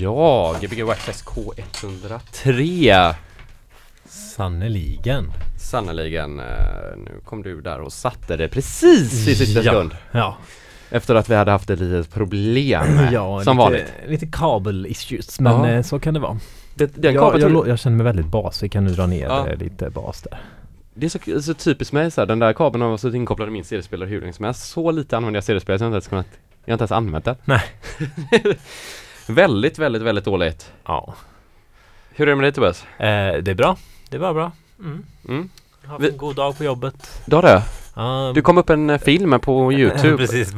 Ja, Gbg Waxxax K103 Sannerligen. Sannerligen. eh, Nu kom du där och satte det precis i sista Ja. sekund. Ja, Efter att vi hade haft ett litet problem. ja som lite, vanligt. Lite kabel-issues, men Ja. eh, så kan det vara. Det, den jag, kabeln jag, jag känner mig väldigt basig, kan nu dra ner Ja. eh, lite bas där. Det är så, så typiskt mig så här, den där kabeln har suttit inkopplad i min CD-spelare hur länge som helst. Så lite använder jag CD-spelare så jag har inte ens kunnat, jag har inte ens använt den. Nej. väldigt, väldigt, väldigt dåligt. Ja. Hur är det med dig Tobias? Eh, det är bra. Det var bra. Mm. Mm. Jag har haft Vi- en god dag på jobbet. Du har det? Ja, Du kom upp en eh, film på Youtube, Precis.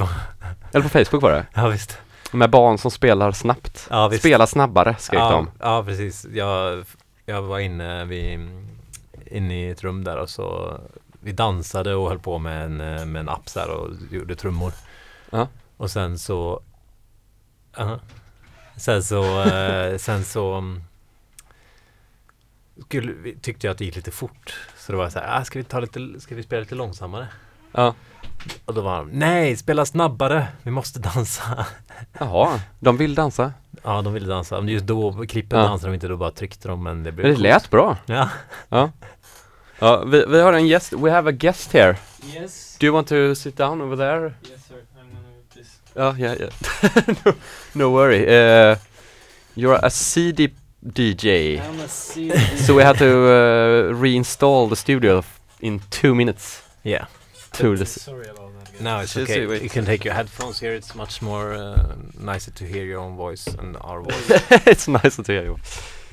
eller på Facebook var det? Ja, visst. Med barn som spelar snabbt. Ja, visst. Spela snabbare skrek ja, de. Ja, precis. Jag, jag var inne, vid, inne i ett rum där och så vi dansade och höll på med en, eh, med en app här och gjorde trummor. Ja. Och sen så aha. Sen så, eh, sen så mm, skulle, tyckte jag att det gick lite fort. Så det var så här, ah, ska vi ta lite, ska vi spela lite långsammare? Ja. Och då var de, nej, spela snabbare, vi måste dansa. Jaha, de vill dansa. Ja, de ville dansa. Men just då, klippen Ja. dansade de inte, då bara tryckte de men det blev Men det coolt. lät bra. Ja. Ja. Ja, vi, vi har en gäst, we have a guest here. Yes. Do you want to sit down over there? Yes, move yeah, Ja, ja, ja. no, no worry. Uh, you're a CD DJ. I'm a CD. So we had to uh, reinstall the studio f- in two minutes. Yeah. To the Sorry about that. guys. No, it's okay. wait. You can take your headphones here. It's much more uh, nicer to hear your own voice and our voice. it's nicer to hear you.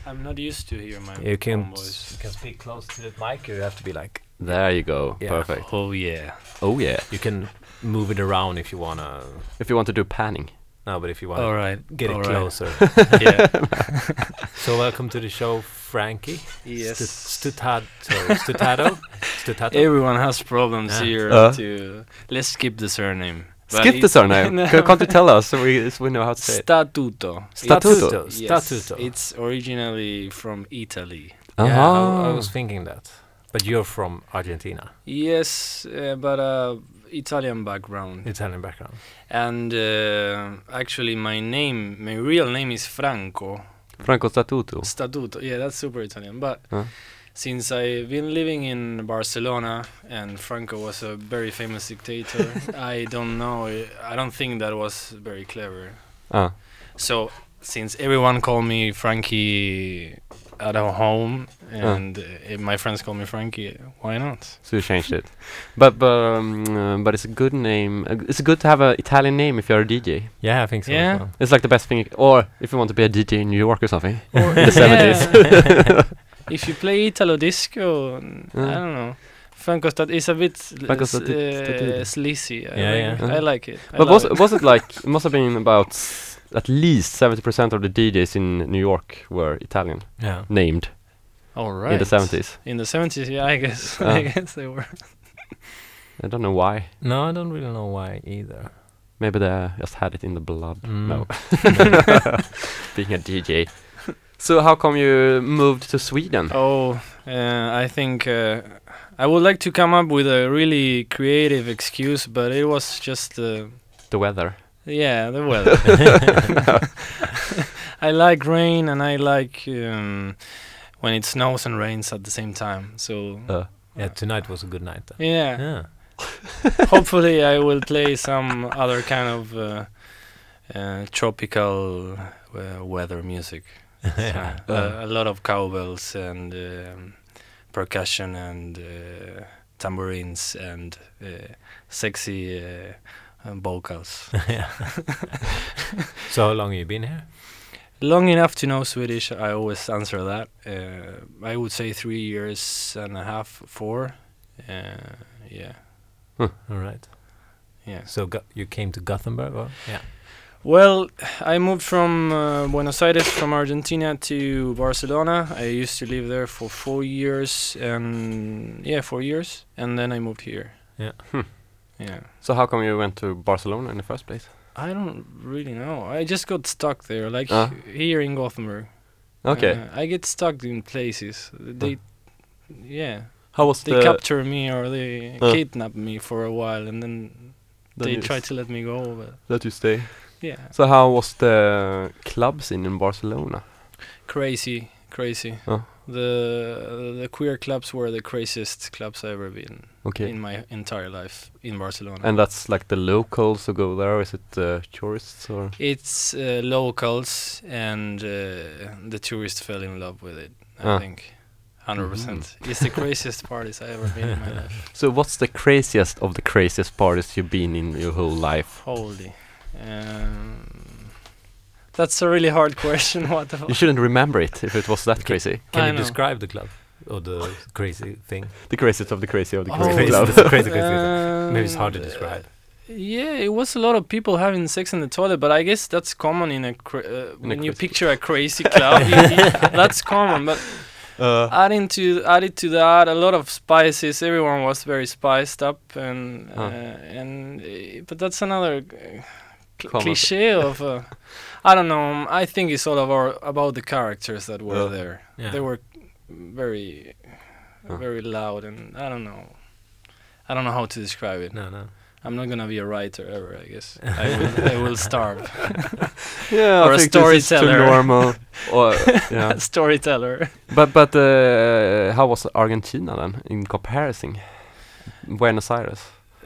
I'm not used to hear my you can own voice. you can speak close to the mic. Or you have to be like There you go. Yeah. Perfect. Oh yeah. Oh yeah. you can move it around if you wanna. If you want to do panning. No, but if you wanna All right. get all it right. closer. yeah. so welcome to the show, Frankie. Yes. Stu- Stutad, sorry, Stutato. Stutato. Everyone has problems Yeah. here. Uh. to let's skip the surname. But Skip the surname. No. Can't you tell us so we, so we know how to say it? Statuto. Statuto. Yes, Statuto. It's originally from Italy. Yeah, I, I was thinking that. But you're from Argentina, Yes, uh, but uh, Italian background. Italian background. And uh, actually, my name, my real name is Franco Franco Statuto. Statuto. Yeah, that's super Italian. But Huh. since I've been living in Barcelona and Franco was a very famous dictator, I don't know. I don't think that was very clever. Ah. So since everyone called me Frankie at home and uh, my friends call me Frankie, why not? So you changed it. But but um, uh, but it's a good name. Uh, It's good to have an Italian name if you're a DJ. Yeah, I think so. Yeah. As well. It's like the best thing. Or if you want to be a DJ in New York or something. Or- In the 70s. if you play Italo disco, n- I Yeah. don't know. Franco Stat is a bit l- Franco s- Stati- uh, sleazy. I Yeah, like- yeah. I like it. I But love was it. was it like it must have been about s- at least seventy percent of the DJs in New York were Italian Yeah. named All right. in the seventies. In the 70s, yeah, I guess. Ah. I guess they were. I don't know why. No, I don't really know why either. Maybe they just had it in the blood. Mm. No, being a DJ. So how come you moved to Sweden? Oh, uh, I think uh, I would like to come up with a really creative excuse, but it was just uh, The weather. Yeah, the weather. I like rain and I like um, when it snows and rains at the same time. So Uh, Yeah, tonight was a good night. Then. yeah, Yeah. hopefully I will play some other kind of uh, uh, tropical uh, weather music. yeah. So, uh, a lot of cowbells and um, percussion and uh, tambourines and uh, sexy uh, vocals. yeah. so how long have you been here? Long enough to know Swedish, I always answer that. Uh, I would say three years and a half, four. Uh, yeah, All right. yeah. So Go- you came to Gothenburg, or? Yeah. Well, I moved from uh, Buenos Aires from Argentina to Barcelona. I used to live there for four years, and yeah, four years, and then I moved here. Yeah. Hmm. Yeah. So how come you went to Barcelona in the first place? I don't really know. I just got stuck there, like Ah. here in Gothenburg. Okay. Uh, I get stuck in places. They, yeah, how was they the? capture me or they Uh. kidnap me for a while, and then then they try to let me go. But let you stay. Yeah. So how was the club scene in Barcelona? Crazy, crazy. The the queer clubs were the craziest clubs I've ever been Okay. in my entire life in Barcelona. And that's like the locals who go there, is it uh, tourists or? it's uh, locals and uh, the tourists fell in love with it. I Ah. think, hundred percent. It's the craziest parties I've ever been in my life. So what's the craziest of the craziest parties you've been in your whole life? Holy. Um, that's a really hard question. What the You shouldn't remember it if it was that Okay. crazy. Can I you know. describe the club or the crazy thing? The craziest of the crazy of the Oh. crazy Crazy, club. the crazy, crazy. thing. Maybe it's hard to Um, describe. Yeah, it was a lot of people having sex in the toilet, but I guess that's common in a cra- uh, In a when you picture a crazy club. you- you- that's common, but Uh, adding to added to that, a lot of spices. Everyone was very spiced up, and Huh. uh, and uh, but that's another uh, cl- cliche of. I don't know. I think it's all about about the characters that were Yeah. there. Yeah. They were very, Huh. very loud, and I don't know. I don't know how to describe it. No, no. I'm not gonna be a writer ever. I guess I will. I will starve. yeah, Or I a think this is too storyteller. normal. or, yeah. Storyteller. But but uh, how was Argentina then in comparison? Buenos Aires.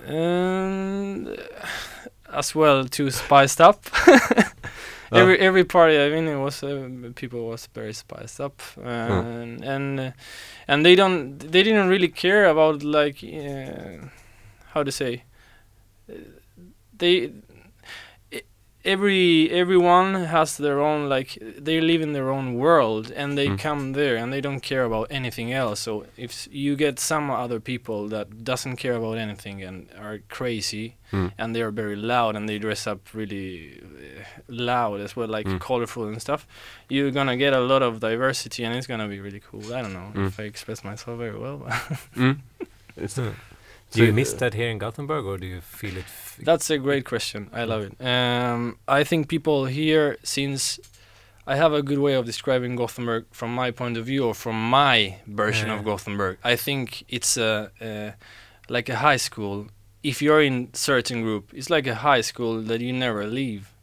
And as well, too spiced up. Every every party I've been in was uh, people was very spiced up, and and uh, and they don't they didn't really care about like uh, how to say uh, they every everyone has their own like they live in their own world and they Mm. come there and they don't care about anything else so if you get some other people that doesn't care about anything and are crazy Mm. and they are very loud and they dress up really uh, loud as well like Mm. colorful and stuff you're gonna get a lot of diversity and it's gonna be really cool i don't know Mm. if i express myself very well but Mm. So Do you miss that here in Gothenburg, or do you feel it? That's a great question. I love it. Um, I think people here, since I have a good way of describing Gothenburg from my point of view or from my version Yeah. of Gothenburg. I think it's a, uh, like a high school. If you're in certain group, it's like a high school that you never leave.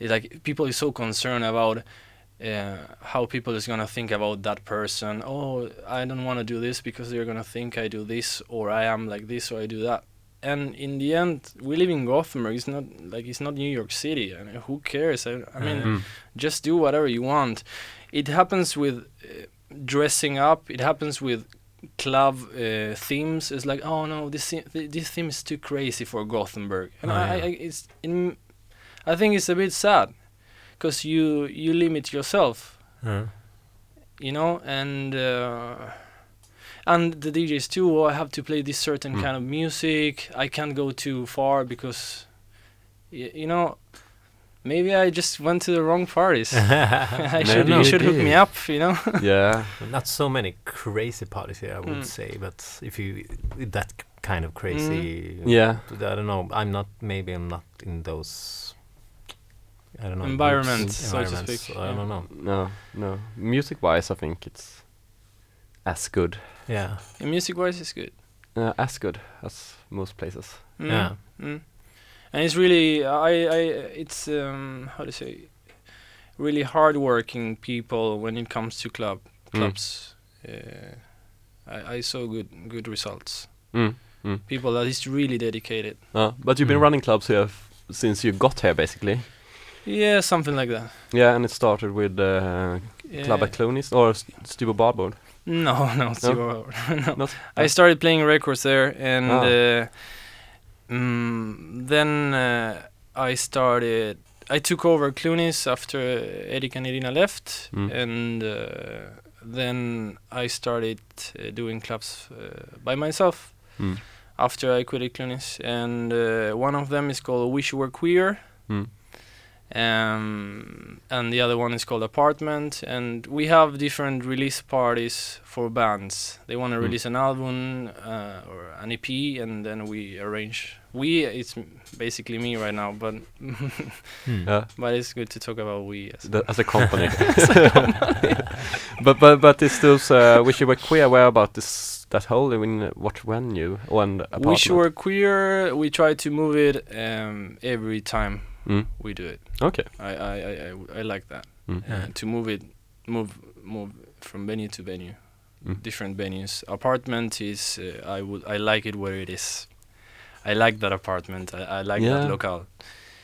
It's like people is so concerned about uh, how people is gonna think about that person. Oh, I don't want to do this because they're gonna think I do this, or I am like this, or I do that. And in the end we live in Gothenburg. It's not like it's not New York City I mean, who cares? I, I mean Mm. just do whatever you want. It happens with uh, dressing up. It happens with club uh, themes. It's like oh no this th- this theme is too crazy for Gothenburg. And Oh, I, yeah. I it's in I think it's a bit sad because you you limit yourself you know and uh, and the DJs too oh, I have to play this certain Mm. kind of music I can't go too far because y- you know maybe I just went to the wrong parties I should Maybe you you should hook me up you know yeah. not so many crazy parties here, I would Mm. say. But if you that kind of crazy, Yeah. I don't know. I'm not. Maybe I'm not in those. I don't know. Environment, so to environments, speak, I yeah. don't know. No, no. Music wise, I think it's as good. Yeah. and music wise it's good Uh, as good as most places. Mm, Yeah. mm. and it's really I I it's um how to say really hardworking people when it comes to club Mm. clubs uh, I, I saw good good results Mm. Mm. people that is really dedicated Uh, but you've been Mm. running clubs here f- since you got here, basically. Yeah something like that Yeah, and it started with uh, Club Yeah. at Clonis or Stubo Barboard. no no, zero. no. Not- I started playing records there and Ah. uh, mm, then uh, I started I took over Clunis after Eric and Irina left Mm. and uh, then I started uh, doing clubs uh, by myself Mm. after I quit Clunis and uh, one of them is called Wish You Were Queer Mm. Um, and the other one is called Apartment. And we have different release parties for bands. They want to Mm. release an album uh, or an EP, and then we arrange we it's basically me right now, but Hmm. Yeah. but it's good to talk about we. As The, as a company. but but but it's those uh, wish you were queer. Where about this that hole in what venue and apartment? Wish You Were Queer. We try to move it um, every time Mm. we do it. Okay. I I, I, I, I like that. Mm. Uh, to move it, move move from venue to venue, Mm. different venues. Apartment is uh, I would I like it where it is. I like that apartment. I, I like Yeah. that locale.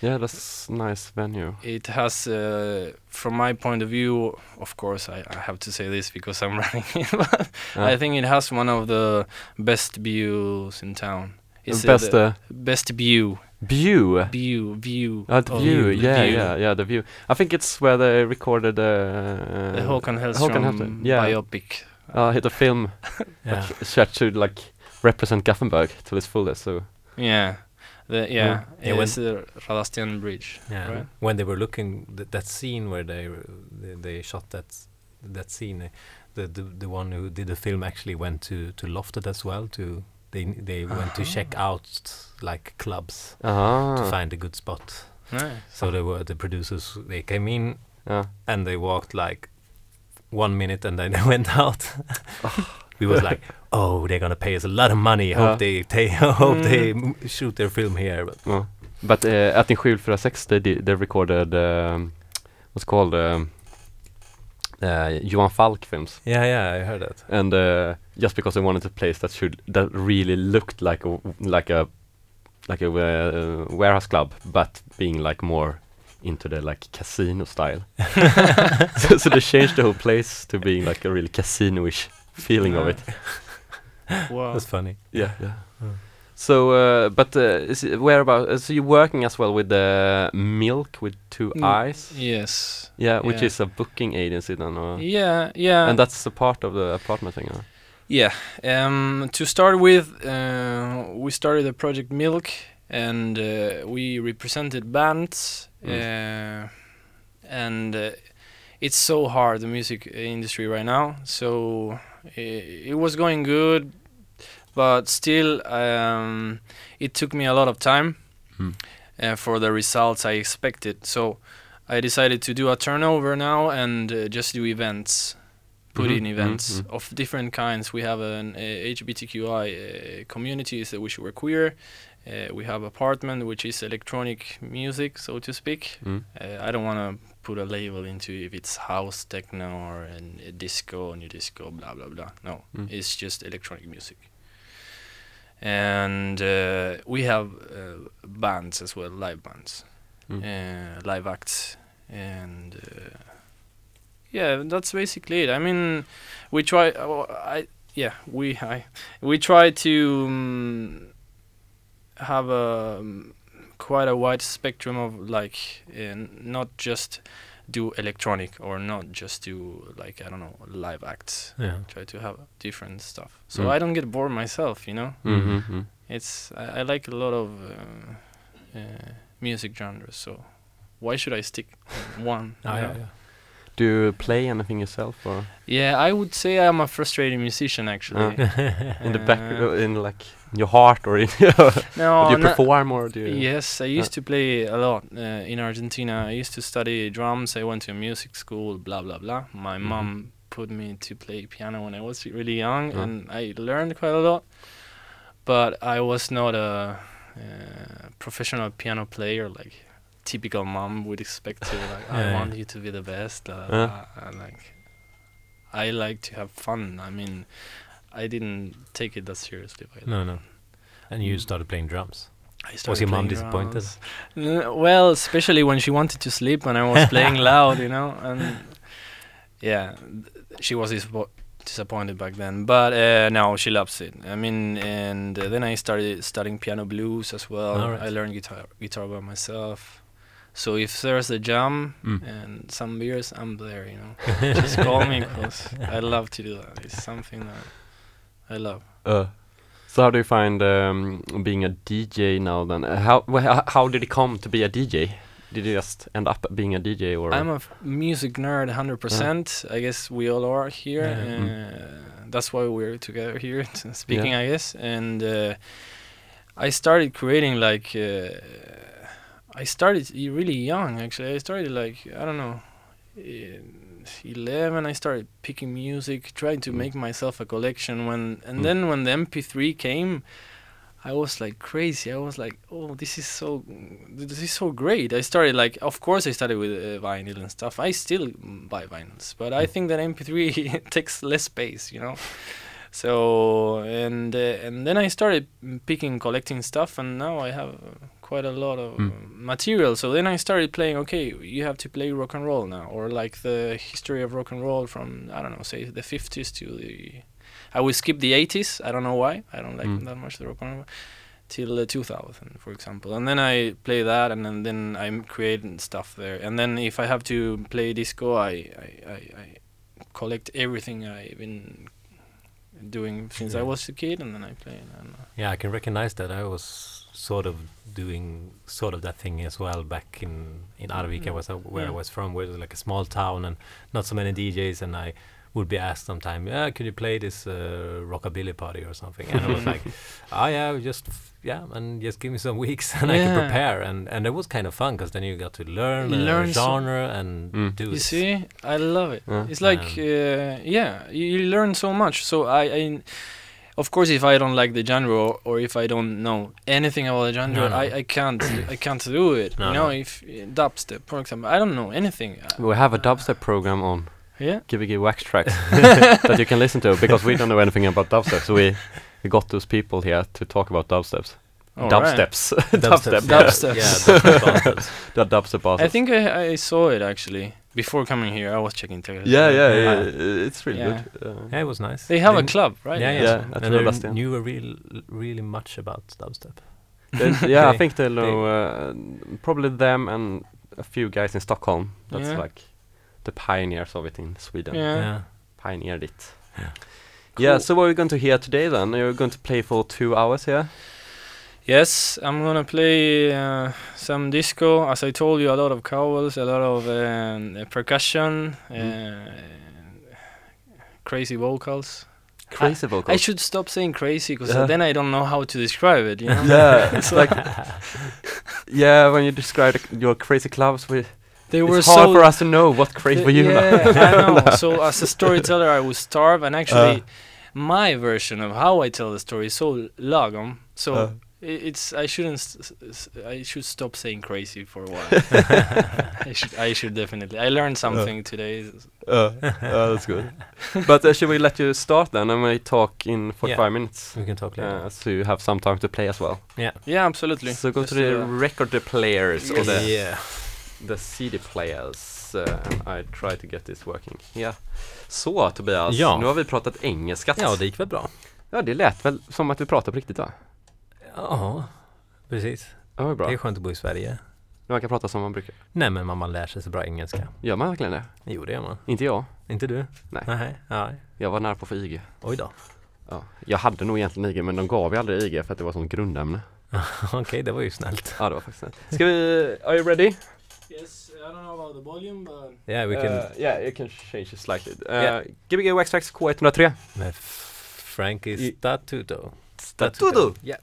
Yeah, that's nice venue. It has, uh, from my point of view, of course, I, I have to say this because I'm running it, but Yeah. I think it has one of the best views in town. It's best the uh, best view, view. view, view. Uh, the of view, the yeah, view. yeah, yeah, the view. I think it's where they recorded uh, The Håkan Hellström Håkan Hellström, yeah. biopic. uh, hit a film Yeah. that tried to like represent Gothenburg to its fullest. So Yeah, the yeah, Yeah, it when- was the Radastian Bridge. Yeah, Right. when they were looking th- that scene where they, they they shot that that scene, uh, the, the the one who did the film actually went to to Lofted as well. To they they went to check out like clubs to ah, find a good spot. Nice. So they were the producers. They came in yeah. and they walked like one minute and then they went out. we was like, oh, they're gonna pay us a lot of money. Yeah. Hope they they hope Mm. they m- shoot their film here. But Ja. But uh, at in 746 they, did- they recorded um, what's called um, uh, Johan Falk films. yeah, yeah, I heard that. And uh, just because they wanted a place that should that really looked like a like a like a uh, warehouse club, but being like more into the like casino style. so, so they changed the whole place to being like a really casino-ish feeling of it. Wow. That's funny. Yeah, yeah. Mm. So, uh, but uh, is it, where about? Uh, so you're working as well with the Milk with two Mm, eyes. Yes. Yeah, which yeah. is a booking agency then, or, Yeah, yeah. and that's a part of the apartment thing. Or? Yeah. Um, to start with, uh, we started the project Milk, and uh, we represented bands, uh, and uh, it's so hard the music industry right now. So i it was going good, but still, um, it took me a lot of time uh, for the results I expected. So I decided to do a turnover now and uh, just do events put Mhm, in events mhm. of different kinds. We have an uh, HBTQI uh, communities that wish we're queer. Uh, we have apartment, which is electronic music, so to speak. Mm. Uh, I don't want to put a label into if it's house techno or an, a disco, new disco, blah blah blah. No, Mm. it's just electronic music. And uh, we have uh, bands as well, live bands, Mm. uh, live acts, and uh, yeah, that's basically it. I mean, we try. Uh, I yeah, we I we try to um, have a um, quite a wide spectrum of like uh, not just do electronic or not just do like I don't know live acts. Yeah. Try to have different stuff, so Mm. I don't get bored myself. You know, Mm-hmm. mm it's I, I like a lot of uh, uh, music genres. So why should I stick one? Ah, yeah, yeah. Do you play anything yourself, or Yeah, I would say I'm a frustrated musician actually. in the back, Uh, in like your heart, or in? no, do you perform, or do you? Yes, I used to play a lot uh, in Argentina. I used to study drums. I went to a music school. Blah blah blah. My Mhm. mom put me to play piano when I was really young, Yeah. and I learned quite a lot. But I was not a uh, professional piano player like typical mom would expect to. Like, Yeah, I yeah. want you to be the best. Uh, Yeah. and like, I like to have fun. I mean, I didn't take it that seriously. By No, no. And you started playing drums. I Was your mom disappointed? N- well, especially when she wanted to sleep when I was playing loud, you know, and yeah, she was disappo- disappointed back then. But uh, now she loves it. I mean, and uh, then I started studying piano blues as well. Alright. I learned guitar guitar by myself. So if there's a jam Mm. and some beers, I'm there, you know. Just call me because I love to do that. It's something that I love. Uh, so how do you find um, being a DJ now? Then uh, how wh- how how did it come to be a DJ? Did you just end up being a DJ, or I'm a f- music nerd, hundred percent. I guess we all are here. Yeah. Uh, that's why we're together here, t- speaking. I guess, and uh, I started creating like uh, I started really young actually. I started like I don't know, in eleven. I started picking music, trying to Mm. make myself a collection. When and Mm. then when the MP3 came, I was like crazy. I was like, oh, this is so, this is so great. I started like, of course, I started with uh, vinyl and stuff. I still mm, buy vinyls, but I think that MP3 takes less space, you know. So and uh, and then I started mm, picking, collecting stuff, and now I have uh, quite a lot of Mm. material. So then I started playing. Okay, you have to play rock and roll now, or like the history of rock and roll from I don't know, say the 50s to the. I will skip the 80s. I don't know why. I don't like Mm. that much the rock and roll till uh, 2000, for example. And then I play that, and then, then I'm creating stuff there. And then if I have to play disco, I I, I, I collect everything I've been doing since I was a kid, and then I play. And, uh, Yeah, I can recognize that. I was sort of doing sort of that thing as well back in in Arvika, Mm. was uh, where I Mm. was from, where it was like a small town and not so many DJs, and I would be asked sometime, yeah, could you play this uh, rockabilly party or something? And I was like, oh yeah, just f- yeah, and just give me some weeks and I can prepare, and and it was kind of fun because then you got to learn, You a learn so- genre and Mm. do you it. see, I love it. Yeah. It's like, Um, uh, yeah, you, you learn so much. So I, I, of course, if I don't like the genre or, or if I don't know anything about the genre, No, no. I, I can't, I can't do it. No, you know, no. if uh, dubstep, for example, I don't know anything. Uh, We have a dubstep program on yeah. Gbg Wax Trax that you can listen to because we don't know anything about dubstep. So we, we got those people here to talk about dubsteps. All right. dubsteps. dubstep. yeah. Dubstep. Yeah, dubstep. dubstep. The dubstep I think I, I saw it actually before coming here. I was checking. Tele- Yeah, yeah, Uh, yeah. It's really Yeah. good. Uh, yeah, it was nice. They have a club, right? Yeah, yeah. Yeah, I and think they Bastian. knew a real, really much about dubstep. they- yeah, I think they know uh, probably them and a few guys in Stockholm. That's Yeah. like the pioneers of it in Sweden. Yeah. yeah. Pioneered it. Yeah. Yeah. So what are we going to hear today then? You're going to play for two hours here. Yes, I'm gonna play uh, some disco. As I told you, a lot of cowbells, a lot of um, uh, percussion, Mm. uh, crazy vocals. Crazy I vocals. I should stop saying crazy because Yeah. then I don't know how to describe it. You know? yeah, it's like yeah. When you describe your crazy clubs, we they were it's hard so for us to know what crazy for you. Yeah, I know. So as a storyteller, I would starve, and actually, Uh. my version of how I tell the story is so lagom. So Uh. It's I shouldn't. I should stop saying crazy for a while. I should. I should definitely. I learned something today. Uh, uh, that's good. But uh, should we let you start then, and we talk in 45 Yeah. minutes, we can talk later. uh, so you have some time to play as well. Yeah, Yeah, absolutely. So go Let's to the that. record players or the yeah. the CD players. Uh, I try to get this working. Yeah. Så Tobias, Ja. nu har vi pratat engelska. Ja, det gick väl bra. ja, det lät väl som att vi pratade på riktigt va? Ja, precis. Ja, vad bra. Det är skönt att bo i Sverige. Man kan prata som man brukar. Nej, men man, man lär sig så bra engelska. Gör man verkligen det? Jo, det gör man. Inte jag. Inte du? Nej. Nej. Ja. Jag var nära på för IG. Oj då. Ja. Jag hade nog egentligen IG men de gav ju aldrig IG för att det var sånt grundämne. Okej, det var ju snällt. Ja det var faktiskt det. Ska vi, are you ready? Yes, I don't know about the volume, but Yeah, we can... Uh, yeah, you can change it slightly. Uh, Yeah. Gbg Wax Tracks K103. Med Frankie Statuto. Statuto. Yeah.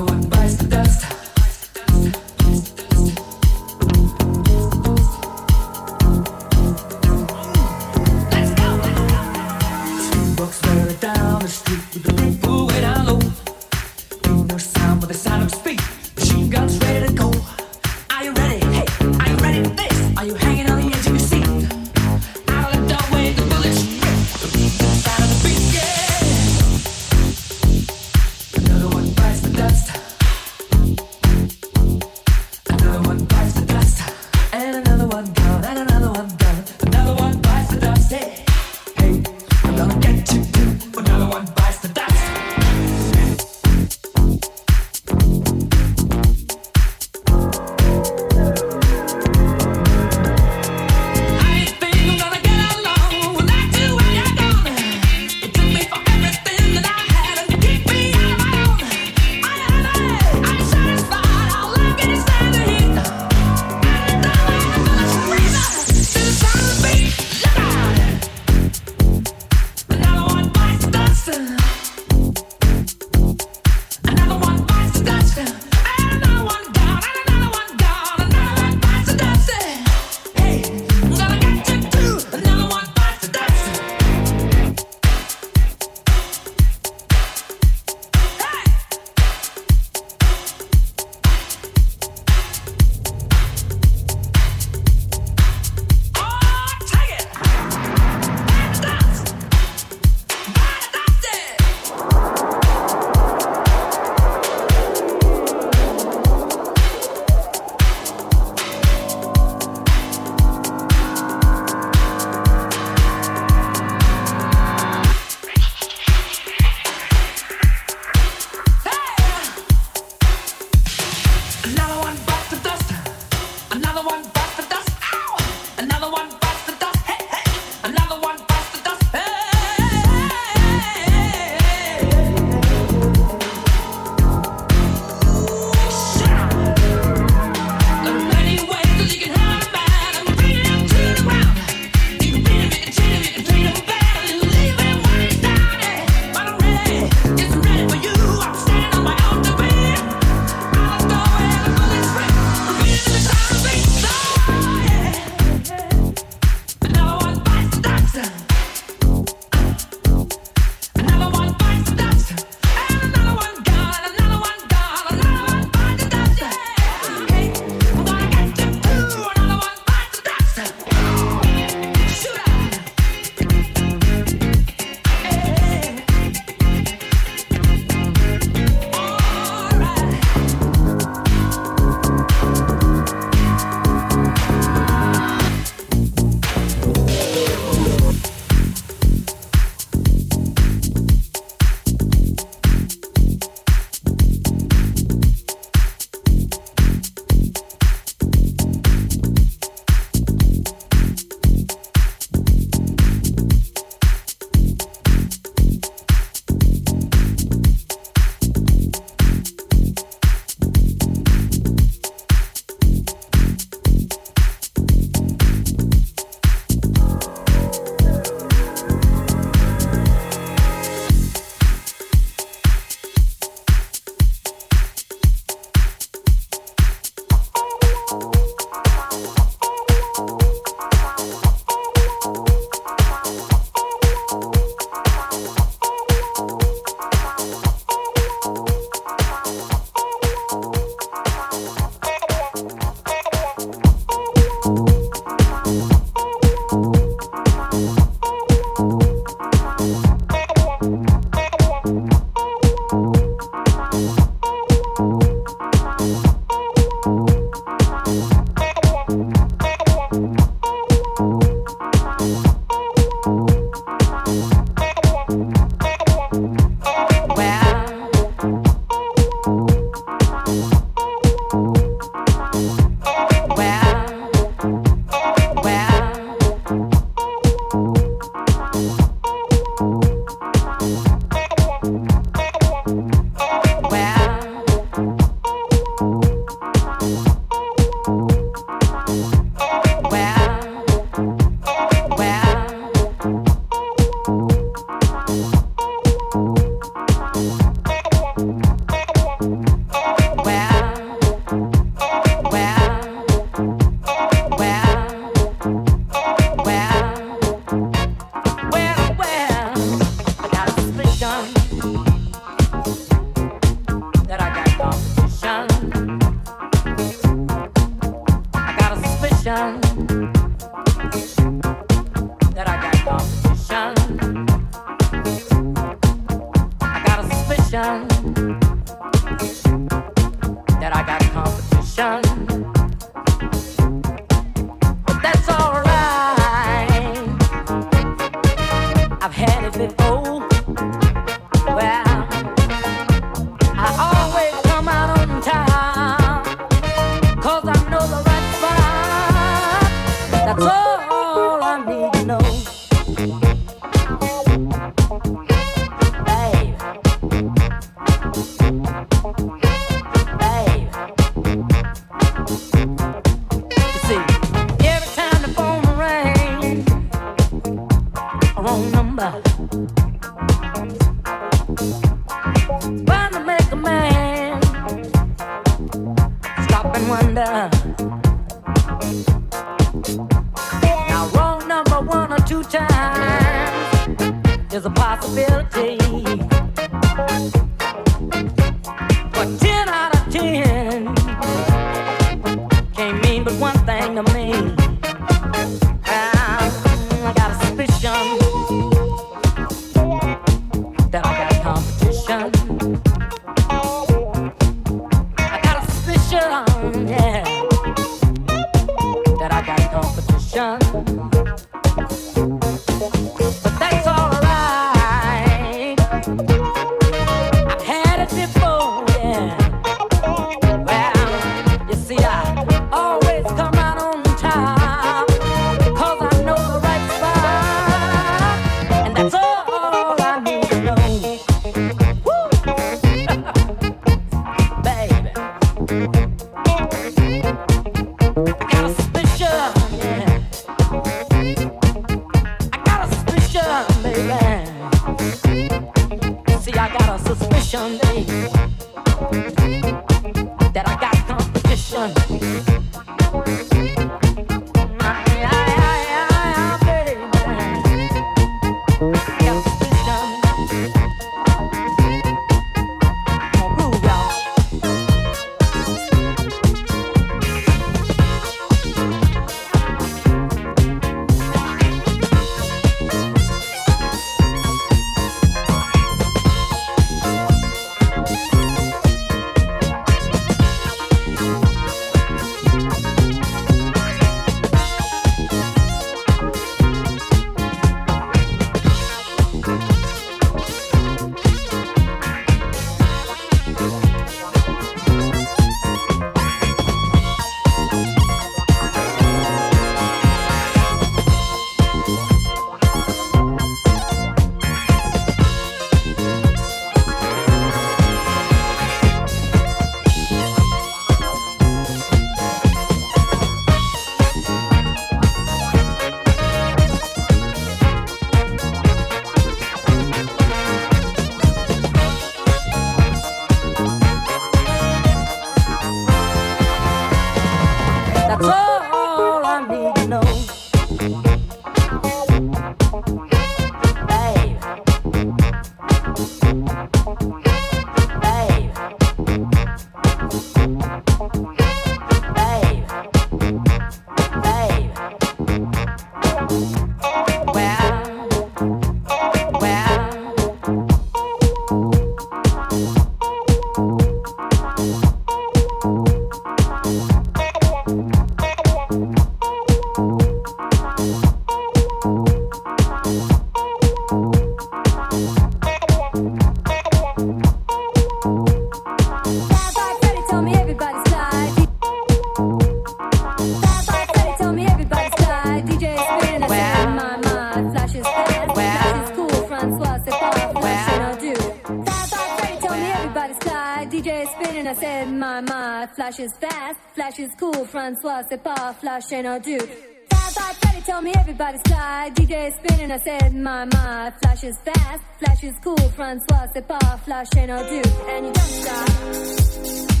Francois, c'est pas flash and I do. Fab Five Freddy told me everybody's fly. DJ spinning, I said, my, my. Flash is fast, flash is cool. Francois, c'est pas flash and I do. And you don't stop.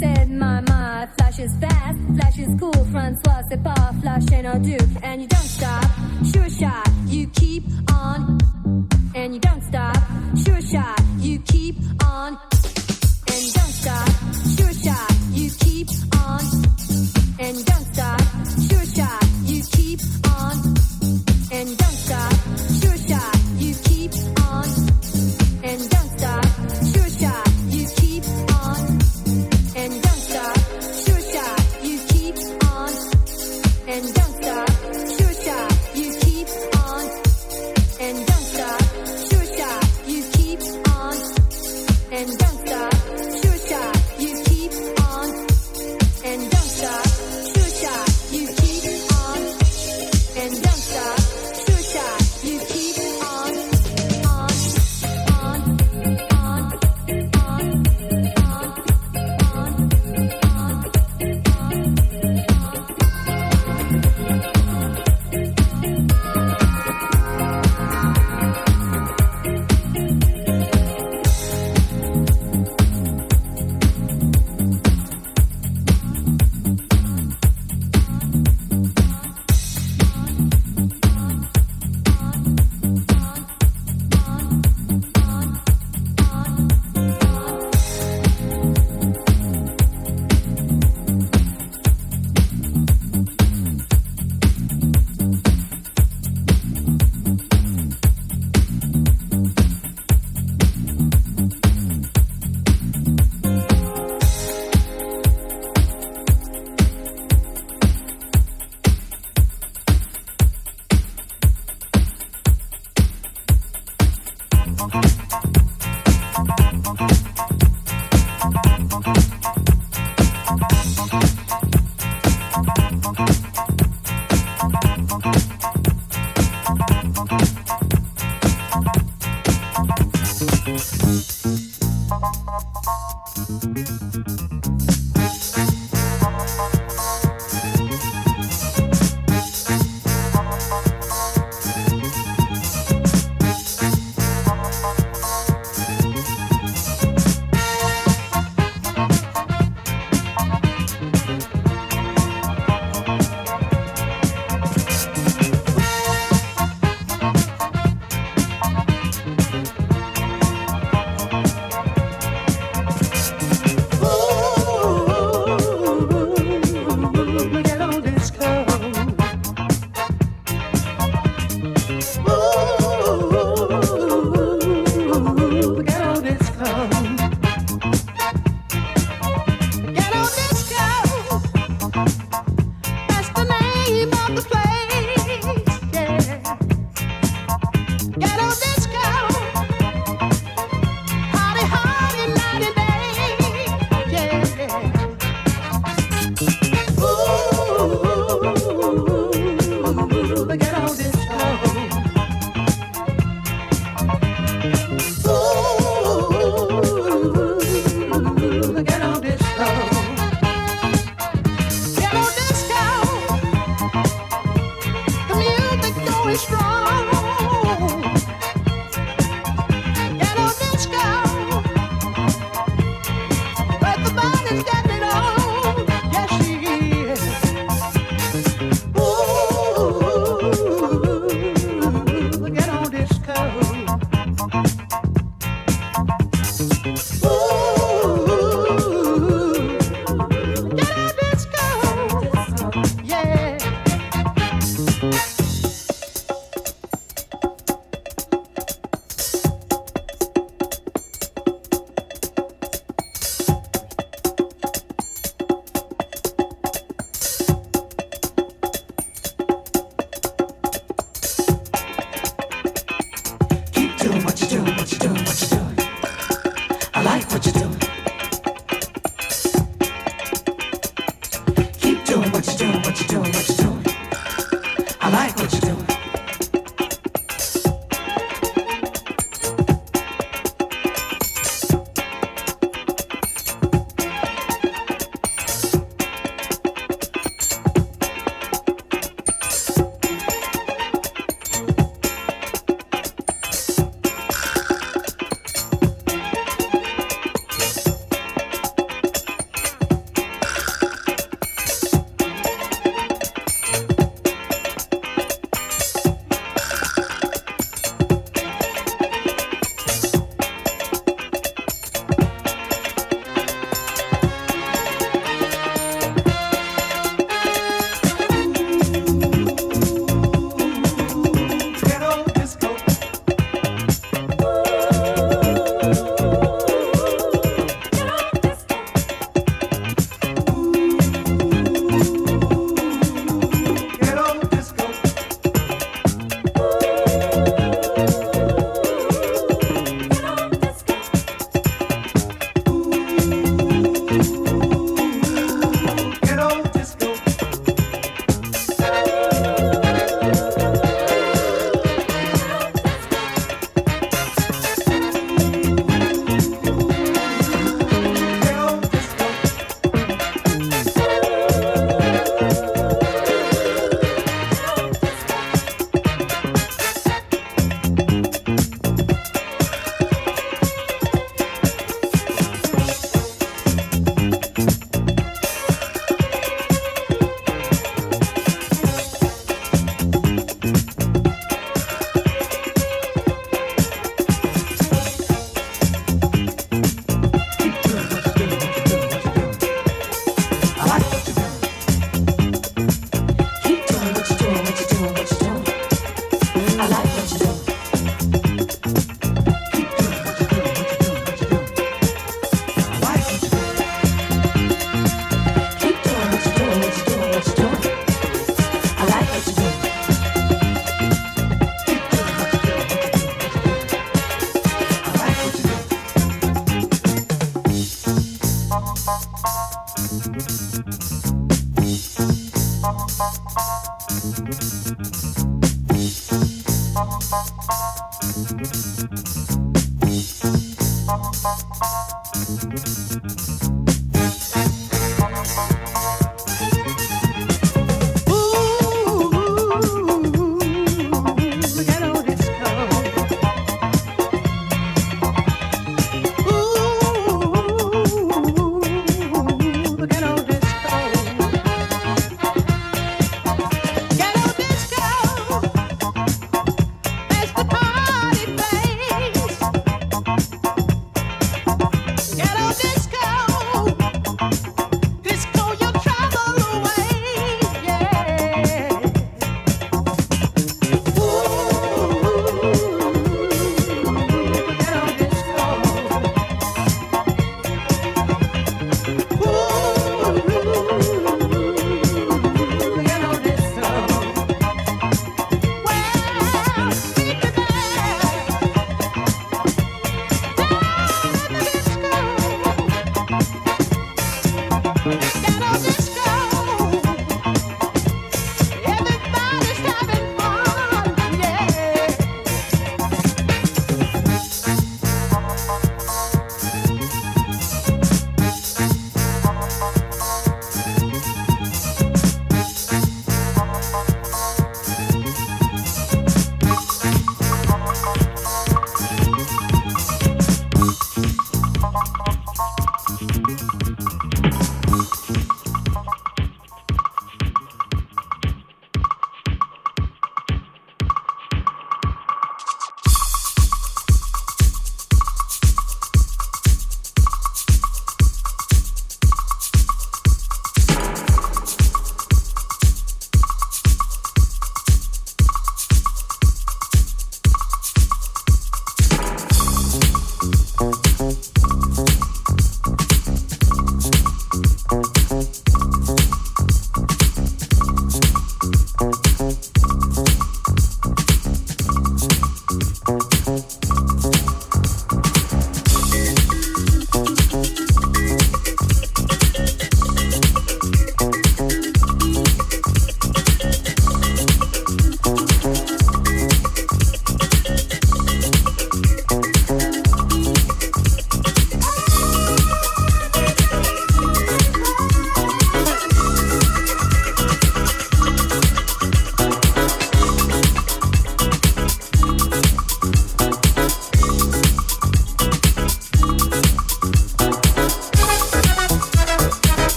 Said, my, my, flash is fast, flash is cool, Francois, c'est pas flash and I do. And you don't stop, sure shot, you keep on, and you don't stop.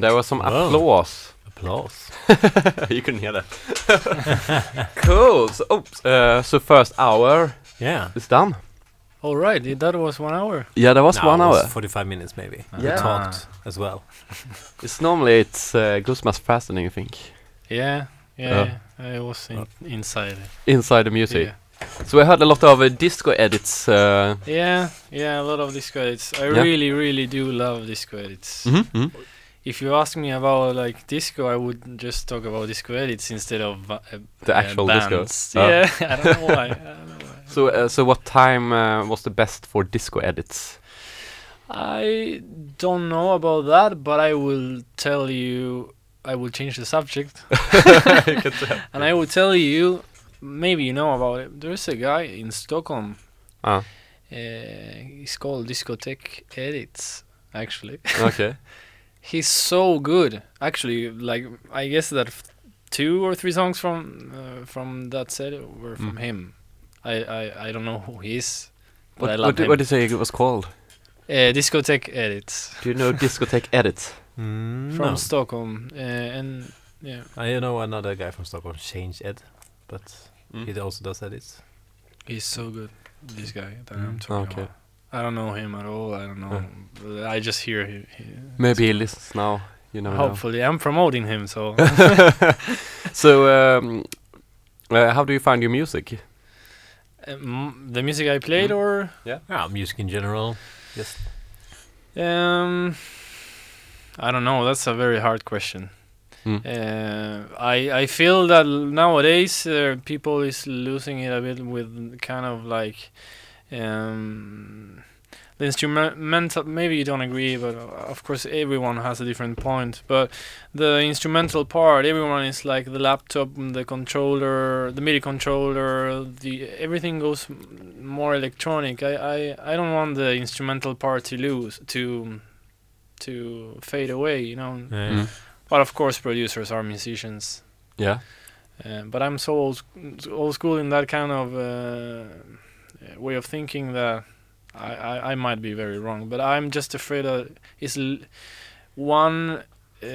And there was some Wow. applause. Applause. you couldn't hear that. cool. So, oh, uh, so first hour Yeah. It's done. All right, i- that was one hour. Yeah, that was No, one it was hour. 45 minutes maybe. Yeah. We talked as well. It's normally it's uh, goes much faster than you think Yeah, yeah, I was in, inside. inside the music. Yeah. So we heard a lot of uh, disco edits. Uh, yeah, yeah, a lot of disco edits. I Yeah. really, really do love disco edits. mhm, mhm. If you ask me about like disco, I would just talk about disco edits instead of uh, The uh, actual disco. bands. Oh. Yeah, I don't know why. I don't know why. So uh, so what time uh, was the best for disco edits? I don't know about that, but I will tell you. I will change the subject, You can tell. and I will tell you. Maybe you know about it. There's a guy in Stockholm. Ah. Uh, he's called Discotheque Edits. Actually, okay. He's so good. Actually, like I guess that f- two or three songs from uh, from that set were from Mm. him. I, I I don't know who he is, but What, I love did, him. what did you say it was called? uh, Discotheque Edits Do you know discotheque edits? Mm, from no. Stockholm, uh, and yeah, I know another guy from Stockholm, Change Ed, but Mm. he also does edits. he's so good. This guy that I'm Mm. talking Okay. about. I don't know him at all. I don't know. but I just hear him. he Maybe he listens now. You know. Hopefully, I'm promoting him. So so um, uh, how do you find your music? um, the music I played, Mm. or Yeah, music in general. Yes. um, I don't know. That's a very hard question. Mm. Uh, I I feel that nowadays uh, people is losing it a bit with kind of like um, the instrumental. Maybe you don't agree, but uh, of course everyone has a different point. But the instrumental part, everyone is like the laptop, the controller, the MIDI controller. The everything goes more electronic. I I, I don't want the instrumental part to lose to to fade away. You know. uh, Mm. But of course, producers are musicians. Yeah. Uh, but I'm so old, old school in that kind of uh, way of thinking that I, I, I might be very wrong. But I'm just afraid that it's l- one, uh,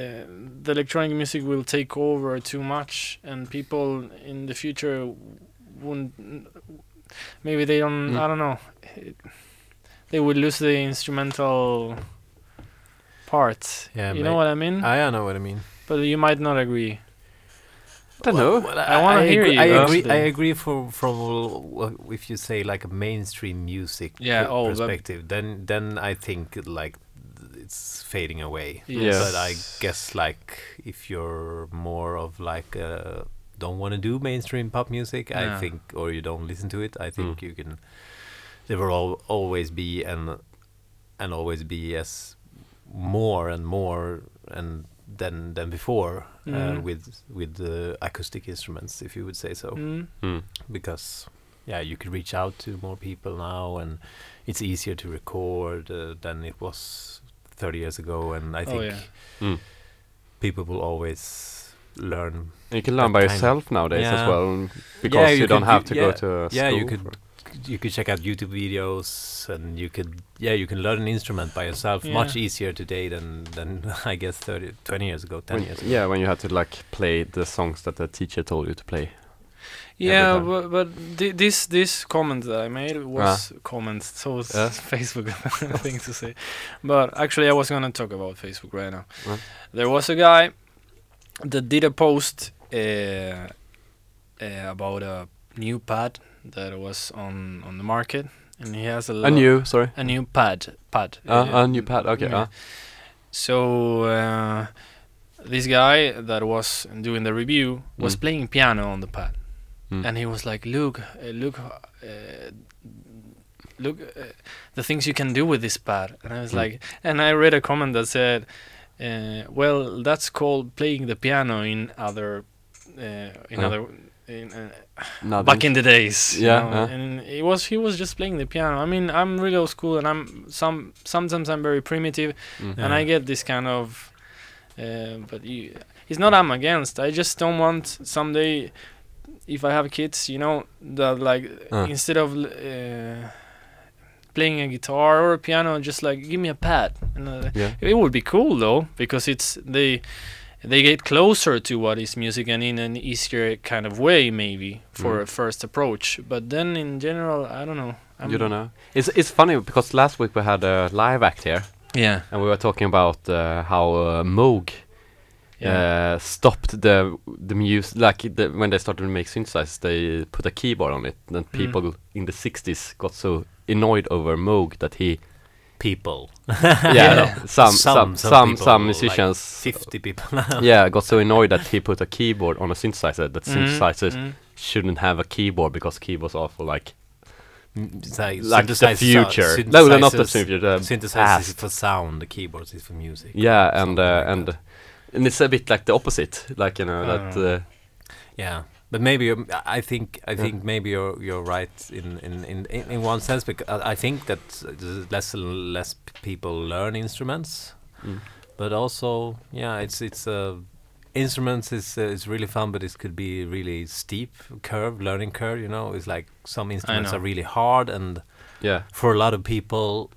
the electronic music will take over too much, and people in the future wouldn't. Maybe they don't. Mm. I don't know. It, they would lose the instrumental part. Yeah, you know what I mean. I, I know what I mean. But you might not agree. I don't know. Well, I wanna hear agree, you, I agree. I agree for from if you say like a mainstream music Yeah, per- oh, perspective, then then I think like it's fading away. Yes. But I guess like if you're more of like uh, don't want to do mainstream pop music, Yeah. I think, or you don't listen to it, I think Mm. you can. There will al- always be and and always be as more and more and than than before uh, Mhm. with with the acoustic instruments, if you would say so, Mm. Mm. because yeah, you could reach out to more people now, and it's easier to record uh, than it was 30 years ago, and I Oh, think yeah. Mm. people will always learn. You can learn by kind of- yourself nowadays as well, because you you, don't could have to yeah, go to a yeah, you school could for- you could check out YouTube videos, and you could yeah, you can learn an instrument by yourself Yeah. much easier today than than I guess 30, 20 years ago, 10 when- years ago. yeah, when you had to like play the songs that the teacher told you to play. Yeah, but, but thi- this this comment that I made was comment, so it's Yeah. Facebook thing to say. But actually, I was gonna talk about Facebook right now. Yeah. There was a guy that did a post uh, uh, about a new pad that was on on the market, and he has a, A new, sorry, a new pad pad. uh, a new pad. Okay, yeah. uh, So uh, this guy that was doing the review was Mm. playing piano on the pad, Mm. and he was like, "Look, uh, look, uh, look, uh, the things you can do with this pad." And I was Mm. like, and I read a comment that said, uh, "Well, that's called playing the piano in other, uh, in Yeah. other." In, uh, back in the days, you Yeah, know, yeah. and it was he was just playing the piano. I mean, I'm really old school, and I'm some sometimes I'm very primitive, Mm. and I get this kind of uh, but you, it's not I'm against I just don't want someday if I have kids you know that like Uh. instead of uh, playing a guitar or a piano, just like give me a pad. And, uh, Yeah. it would be cool though because it's they they get closer to what is music and in an easier kind of way maybe for Mm. a first approach. But then in general, I don't know. I'm you don't know. It's it's funny because last week we had a live act here, Yeah. and we were talking about uh, how uh, Moog Yeah. uh, stopped the the music like the, when they started to make synthesizers they put a keyboard on it and Mm. people in the 60s got so annoyed over Moog that he People. yeah no, some some Some- some some people, like musicians 50 people. yeah got so annoyed that he put a keyboard on a synthesizer that Mhm, synthesizers mm. shouldn't have a keyboard because keyboards are for like like, like the future no no not the synthesizers- future the Synthesizers is for sound, the keyboards is for music. yeah and uh, like and that. and it's a bit like the opposite like you know that Uh. uh, Yeah, but maybe um, I think I think maybe you're you're right in in in, in, in one sense because I I think that uh, there's less and less people learn instruments, Mm. but also yeah, it's it's uh, instruments is uh, is really fun, but it could be really steep curve learning curve. You know, it's like some instruments are really hard and yeah for a lot of people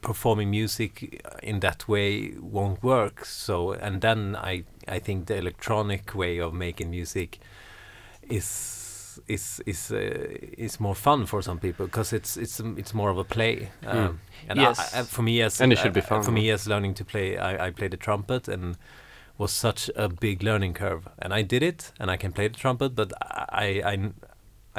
performing music in that way won't work. So and then i i think the electronic way of making music is is is uh, is more fun for some people because it's it's um, it's more of a play. Um, and Yes. I, for me as And it should be uh, fun, for me as learning to play I, I played the trumpet and was such a big learning curve. And I did it and I can play the trumpet but I I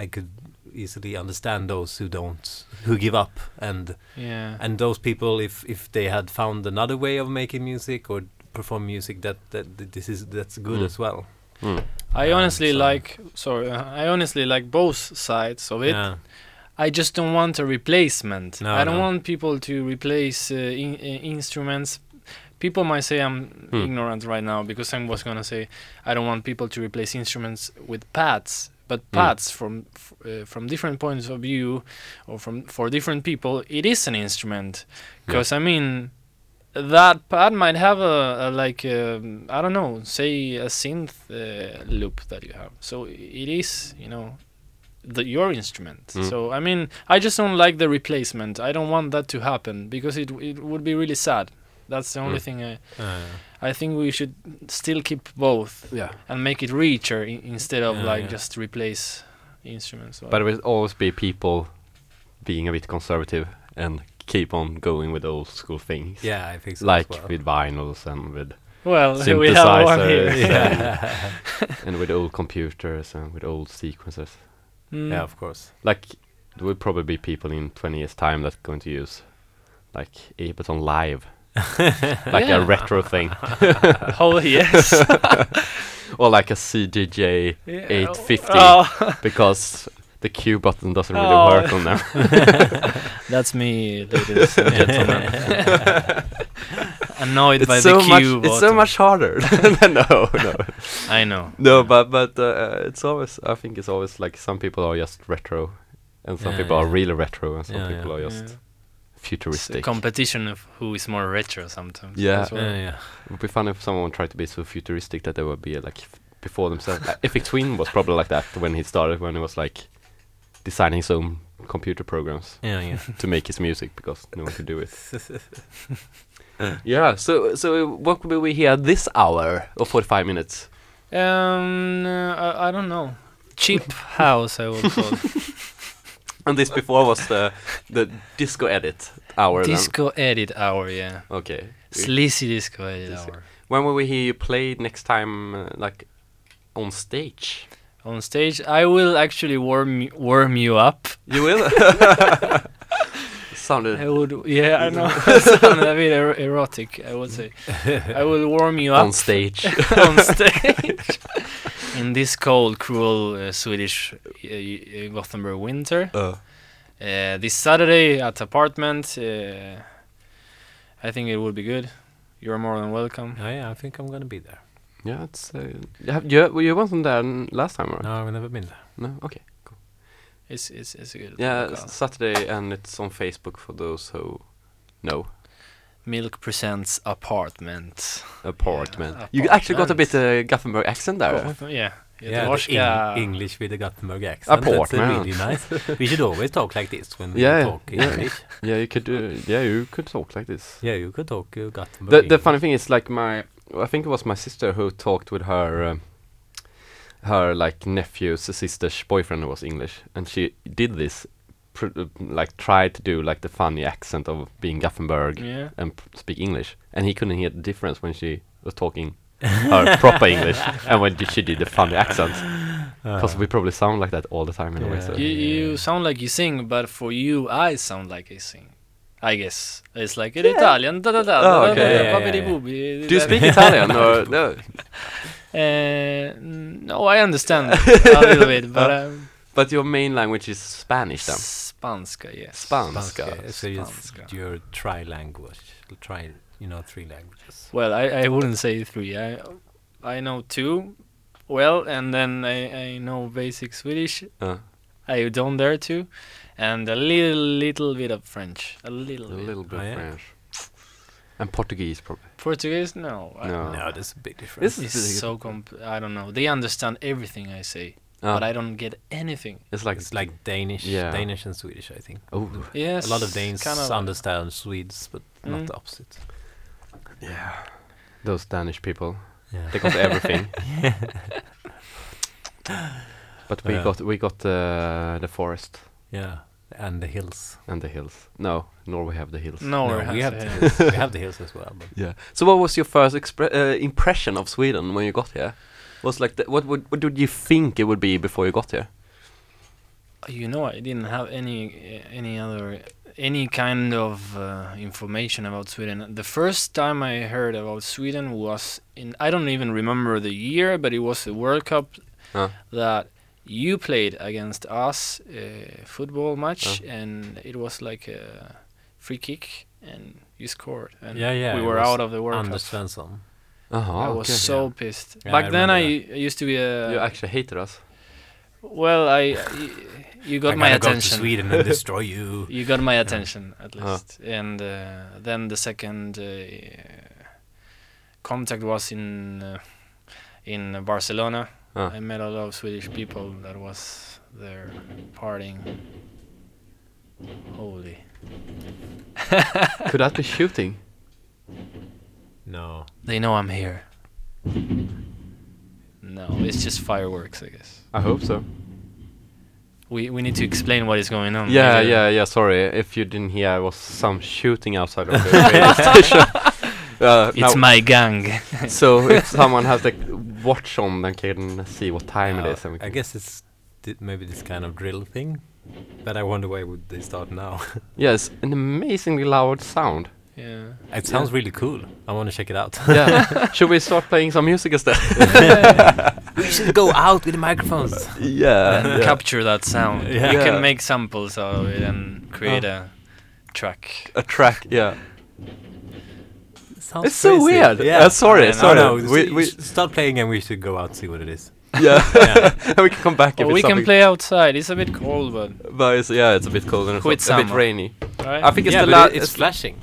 I could easily understand those who don't who give up and Yeah. and those people if if they had found another way of making music or perform music that that, that this is that's good Mm. as well mm. I Um, honestly so- like sorry, uh, I honestly like both sides of it. yeah I just don't want a replacement. No, I don't no. want people to replace uh, in, uh, instruments. People might say I'm Hmm. ignorant right now because I was gonna say I don't want people to replace instruments with pads. But Hmm. pads from uh, from different points of view, or from for different people, it is an instrument. Because I mean, that pad might have a, a like um, I don't know, say a synth uh, loop that you have. So it is, you know, the your instrument. Mm. So I mean, I just don't like the replacement. I don't want that to happen because it it would be really sad. That's the only Mm. thing I uh, I think we should still keep both yeah and make it richer i- instead of Yeah, like yeah. just replace instruments. But it will always be people being a bit conservative and keep on going with old school things. yeah I think so as Like well. with vinyls and with well, we have one here. synthesizers yeah and with old computers and with old sequencers. Mm. yeah of course Like there will probably be people in 20 years time that's going to use like Ableton Live. like Yeah. a retro thing. Oh yes. or like a CDJ Yeah. 850 Oh, because the cue button doesn't really Oh. work on them. that's me, ladies and gentlemen. Annoyed by it's so the much cue it's so button. much harder. no, no. I know. No, but but uh, it's always I think it's always like some people are just retro and some Yeah, people are really retro and some people are just Yeah. It's a futuristic. competition of who is more retro sometimes. Yeah. as well. yeah yeah It would be fun if someone tried to be so futuristic that they would be like f- before themselves. like, Aphex Twin was probably like that when he started, when he was like designing his own computer programs yeah yeah to make his music because no one could do it. yeah. So so what will we hear this hour or forty five minutes? Um, uh, I, I don't know. Cheap house, I would call. And this before was the the disco edit hour. then. disco edit hour, yeah. Okay. Sleazy disco edit Sleazy. hour. When will we hear you play next time, uh, like on stage? On stage, I will actually warm warm you up. You will. Sounded. I would, yeah, I know. Sounded a bit er- erotic, I would say. I will warm you up on stage. on stage in this cold, cruel uh, Swedish uh, uh, Gothenburg winter. Uh, Uh, this Saturday at apartment, uh, I think it would be good. You're more than welcome. yeah yeah I think I'm gonna be there yeah, it's. Uh, you, have, you, you wasn't there last time, right? no I've never been there No. Okay. cool. It's it's it's a good. Yeah, local. it's Saturday, and it's on Facebook for those who know Milk presents apartment. apartment. Yeah, You actually got a bit apartment. uh, Gothenburg accent there. Oh, yeah, Yeah, the Eng- English with a Gothenburg accent. That's Portman. really nice. we should always talk like this when Yeah, we yeah, talk yeah. English. Yeah, you could do. Yeah, you could talk like this. Yeah, you could talk uh, Gothenburg. The the funny thing is, like my, I think it was my sister who talked with her, um, her like nephew's sister's boyfriend who was English, and she did this, pr- uh, like tried to do like the funny accent of being Gothenburg Yeah. and p- speak English, and he couldn't hear the difference when she was talking her proper English and when she did the funny accent, because we probably sound like that all the time in a way. So. Yeah. You, you sound like you sing, but for you, I sound like I sing. I guess it's like in Italian. Da da da. Oh, okay, yeah, yeah, yeah. Do you speak Italian or no? Uh, no, I understand a little bit, but um, But your main language is Spanish then. Spanska, yes. Spanska. Spanska. So it's Spanska. your tri language. Try, you know, three languages. Well, I, I wouldn't say three. I I know two, well, and then I, I know basic Swedish. Uh, I don't dare to, and a little little bit of French. A little a bit. little bit Oh, yeah. French. And Portuguese probably. Portuguese? No. No. No, there's a big difference. This It's is so comp. I don't know. They understand everything I say, Ah, but I don't get anything. it's like it's like Danish, Yeah. Danish and Swedish, I think. oh Yes. a lot of Danes kind of. understand Swedes, but Mm. not the opposite. yeah, those Danish people. Yeah. They got everything. but we Yeah. got we got uh, the forest yeah, and the hills. and the hills. No, Norway have the hills. No, No, it we have the hills. we have the hills as well. But Yeah. So what was your first expre- uh, impression of Sweden when you got here? Was like the, what would what did you think it would be before you got here? You know, I didn't have any any other any kind of uh, information about Sweden. The first time I heard about Sweden was in I don't even remember the year, but it was a World Cup Huh. that you played against us uh, football match, Huh. and it was like a free kick, and you scored, and Yeah, yeah, we were out of the World Anders Cup. Svensson. Uh-huh, I was okay. so Yeah. pissed. Yeah, Back I then, I, I used to be a. you actually hated us. well, I, you got I my gotta go to attention. Sweden and destroy you. You got my attention at Uh. least, and uh, then the second uh, contact was in uh, in Barcelona. Uh. I met a lot of Swedish people that was there partying. Holy! Could that be shooting? No. They know I'm here. No, it's just fireworks, I guess. I hope so. We we need to explain what is going on. Yeah, Maybe- yeah, yeah. Sorry if you didn't hear. I was some shooting outside of the radio station. Uh, It's my gang. so if someone has the watch on, then can see what time it Uh, is. And we I guess it's thi- maybe this kind of drill thing. But I wonder why would they start now? Yes, an amazingly loud sound. Yeah. it sounds really cool. I want to check it out. Yeah. Should we start playing some music instead? we should go out with the microphones. yeah. and capture that sound. Yeah. You Yeah. can make samples of it and create a track. A track. Yeah. Sounds It's so weird. Yeah. Uh, sorry, I sorry. No, no, We- we, we- start playing and we should go out see what it is. Yeah. Yeah. we can come back if Or it's we can play outside. It's a bit cold, but But it's, yeah, it's a bit cold and it's a bit rainy. right? I think it's yeah, the but la- it- it's flashing.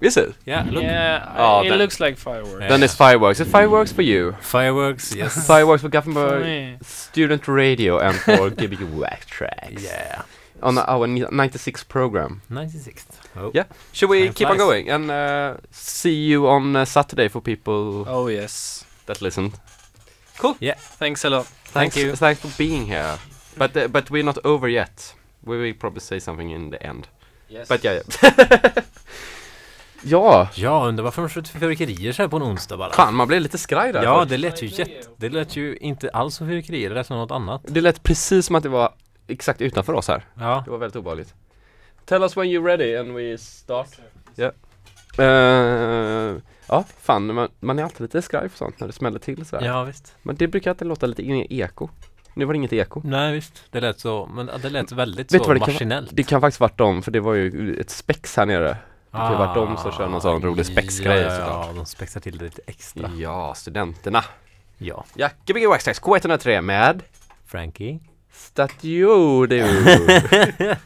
Is it? Yeah, look. yeah, Oh, it then- looks like fireworks. Yeah. Then it's fireworks. It's fireworks for you. Fireworks, yes. Fireworks for For Gothenburg me. Student Radio and for Gbg Wax Trax. yeah. On our 96 program. 96th. Oh. Yeah. Should we Time keep on going and uh, see you on uh, Saturday for people Oh yes. that listened. Cool. Yeah. Thanks a lot. Thanks, Thank you. Thanks for being here. But uh, but we're not over yet. We will probably say something in the end. Yes. But yeah, yeah. ja, Ja, undrar varför de skjuter fyrverkerier så här på en onsdag bara. fan man blev lite skraj där. Ja, det lät ju jätte... Det lät ju inte alls som fyrverkerier, det lät som något annat. det lät precis som att det var exakt utanför oss här. Ja. Det var väldigt obehagligt. Tell us when you're ready and we start. Ja. Eh, ja, fan man, man är alltid lite skraj för sånt när det smäller till så här. Ja, visst. Men det brukar alltid låta lite eko. Nu var det inget eko. Nej, visst. Det lät så, men det lät väldigt Vet så vad det kan maskinellt. Det kan faktiskt varit dem, för det var ju ett spex här nere. Det kan ju varit de som kör någon sån rolig spexgrej Ah, Ja, ja, såklart. ja, de spexar till det lite extra. Ja, studenterna. Ja. Ja, Gbg Waxtrax K103 med Frankie. Statue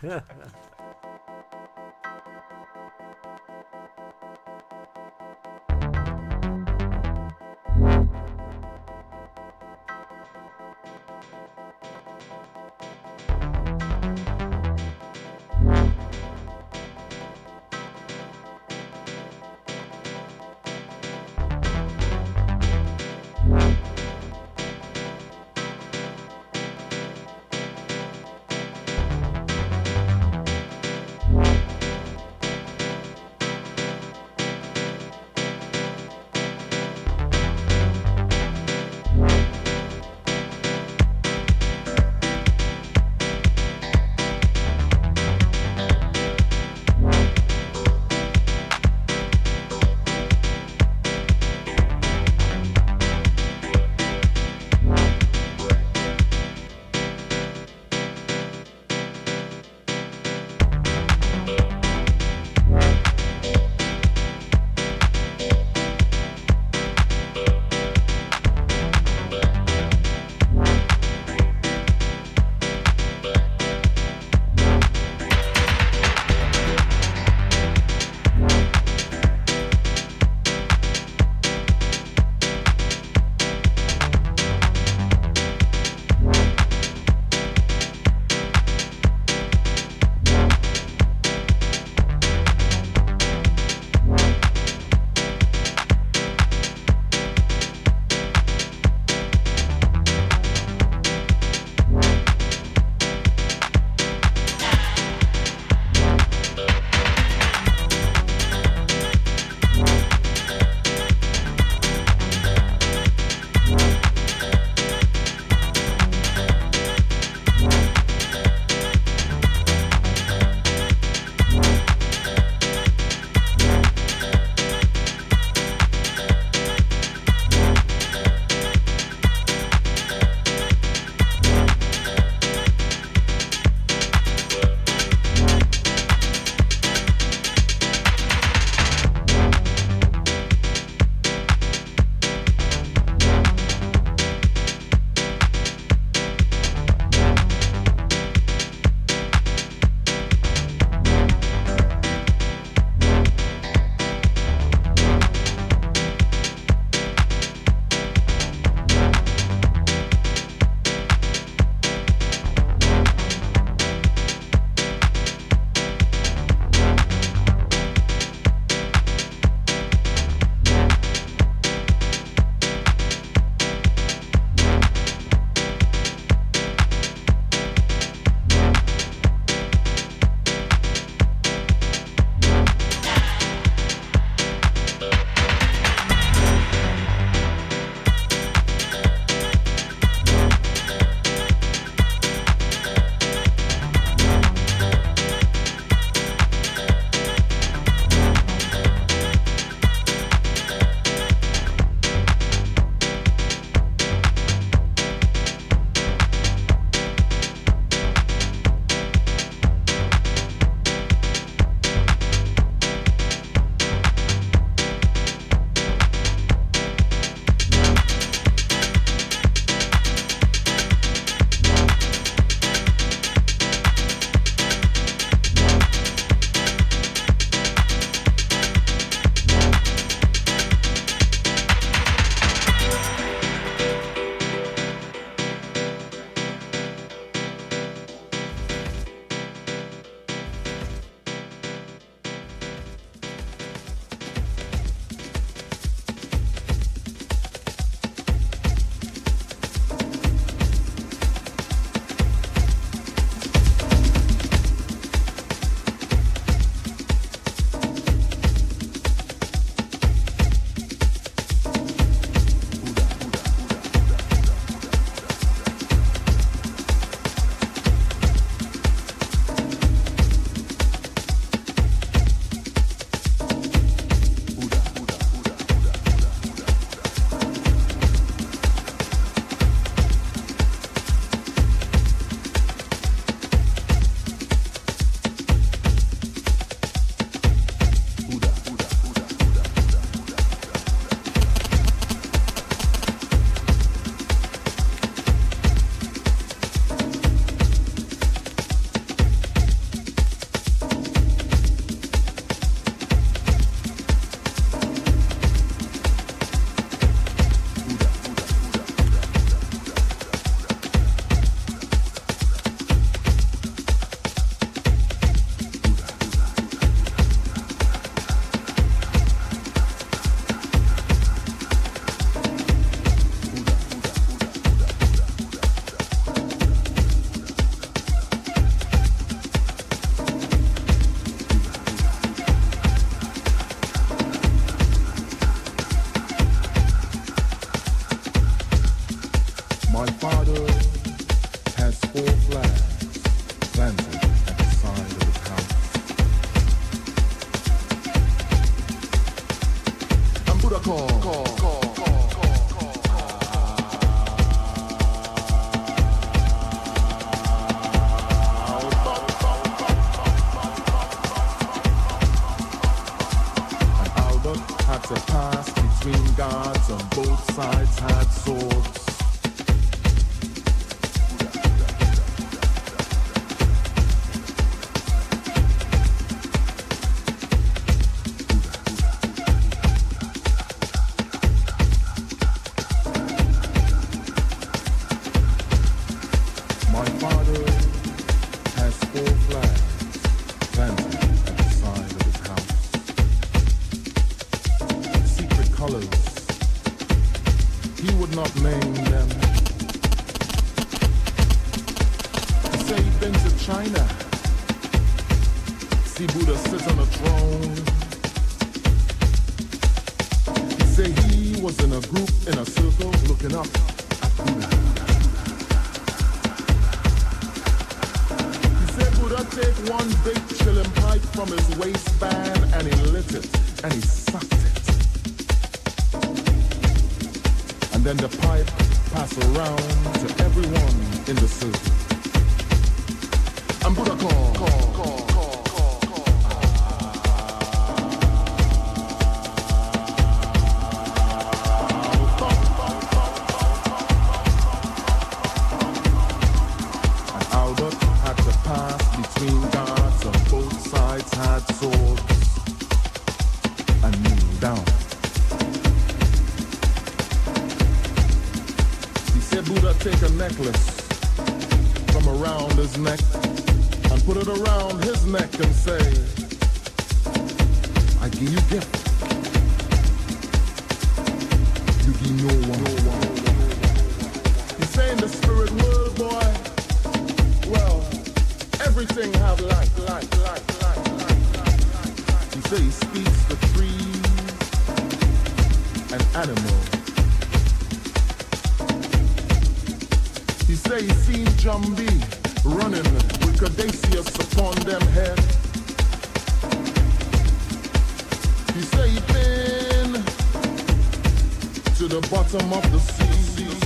the bottom of the sea.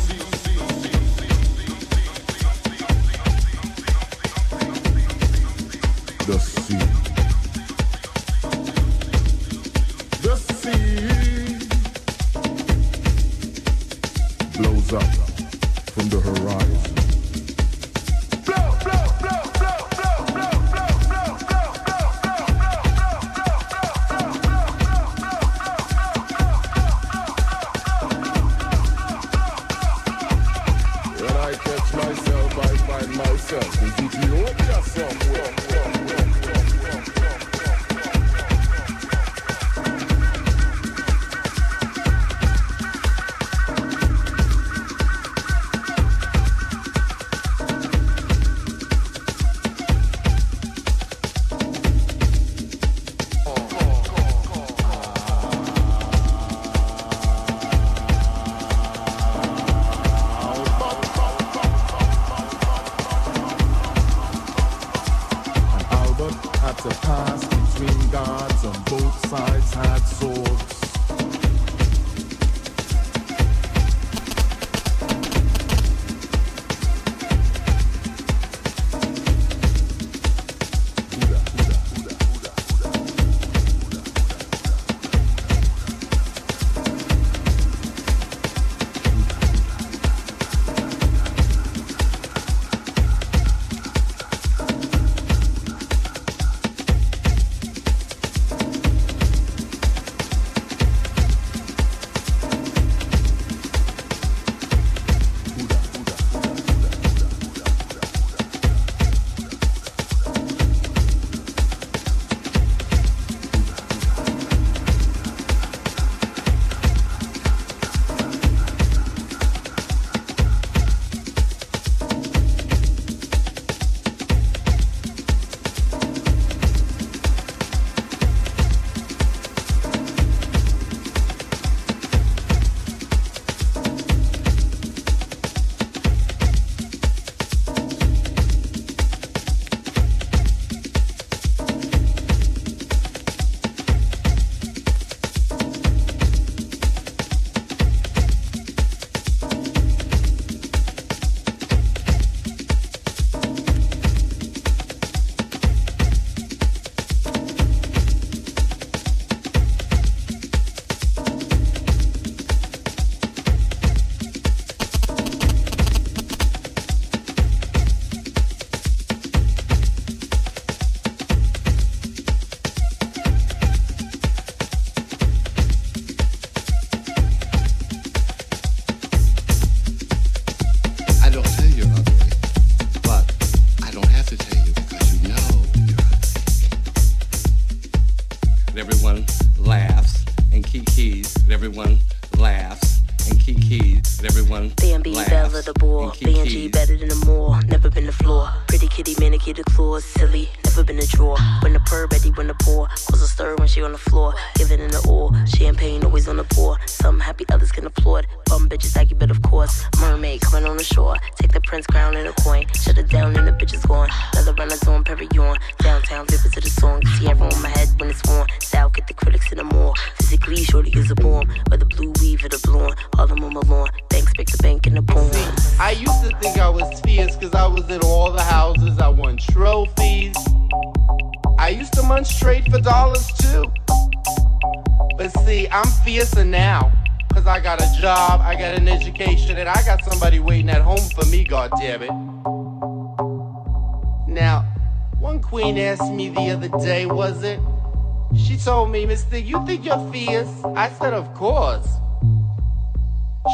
On Downtown, vivid to the song. See on my head when it's. South, get the critics in the more. Physically, shorty is a bomb. Whether blue weave or the blonde. All them on my lawn. The bank in the poem. I used to think I was fierce because I was in all the houses. I won trophies. I used to munch straight for dollars too. But see, I'm fiercer now. Cause I got a job, I got an education, and I got somebody waiting at home for me, goddammit. Now, one queen asked me the other day, was it? She told me, Mister, you think you're fierce? I said, of course.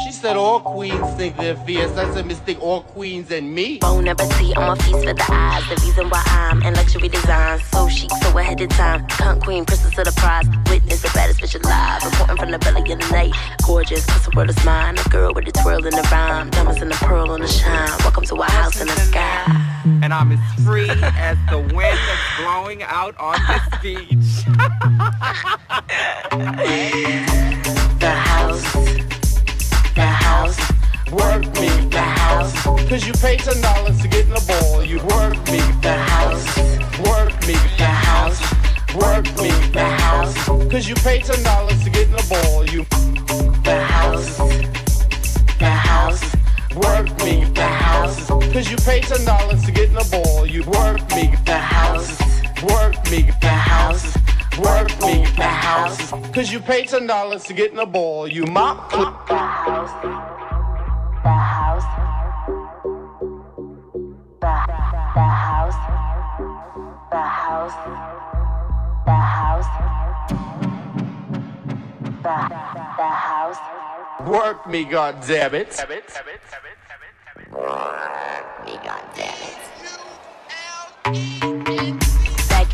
She said all queens think they're fierce. I said, mistake all queens and me. Bon appetit, I'm a feast for the eyes. The reason why I'm in luxury design. So chic, so ahead of time. Cunt queen, princess of the prize. Witness the baddest bitch alive. Reporting from the belly of the night. Gorgeous, cause the world is mine. A girl with a twirl in the rhyme. Diamonds and the pearl on the shine. Welcome to our house in the sky. And I'm as free as the wind that's blowing out on this beach. The house. The house. Work me, The house. Cause you pay ten dollars to get in the ball. You work me, The house. work me, The house. work me. The house. Cause you pay ten dollars to get in the ball. You The house. The house. Work me, The house. Cause you pay ten dollars to get in the ball. You work me, The house. work me, The house. work me. The house. Cause you pay ten dollars to get in the ball. You mop. The house. The house. The, house. The house. The house. The house. Work me, goddammit. Me, goddamn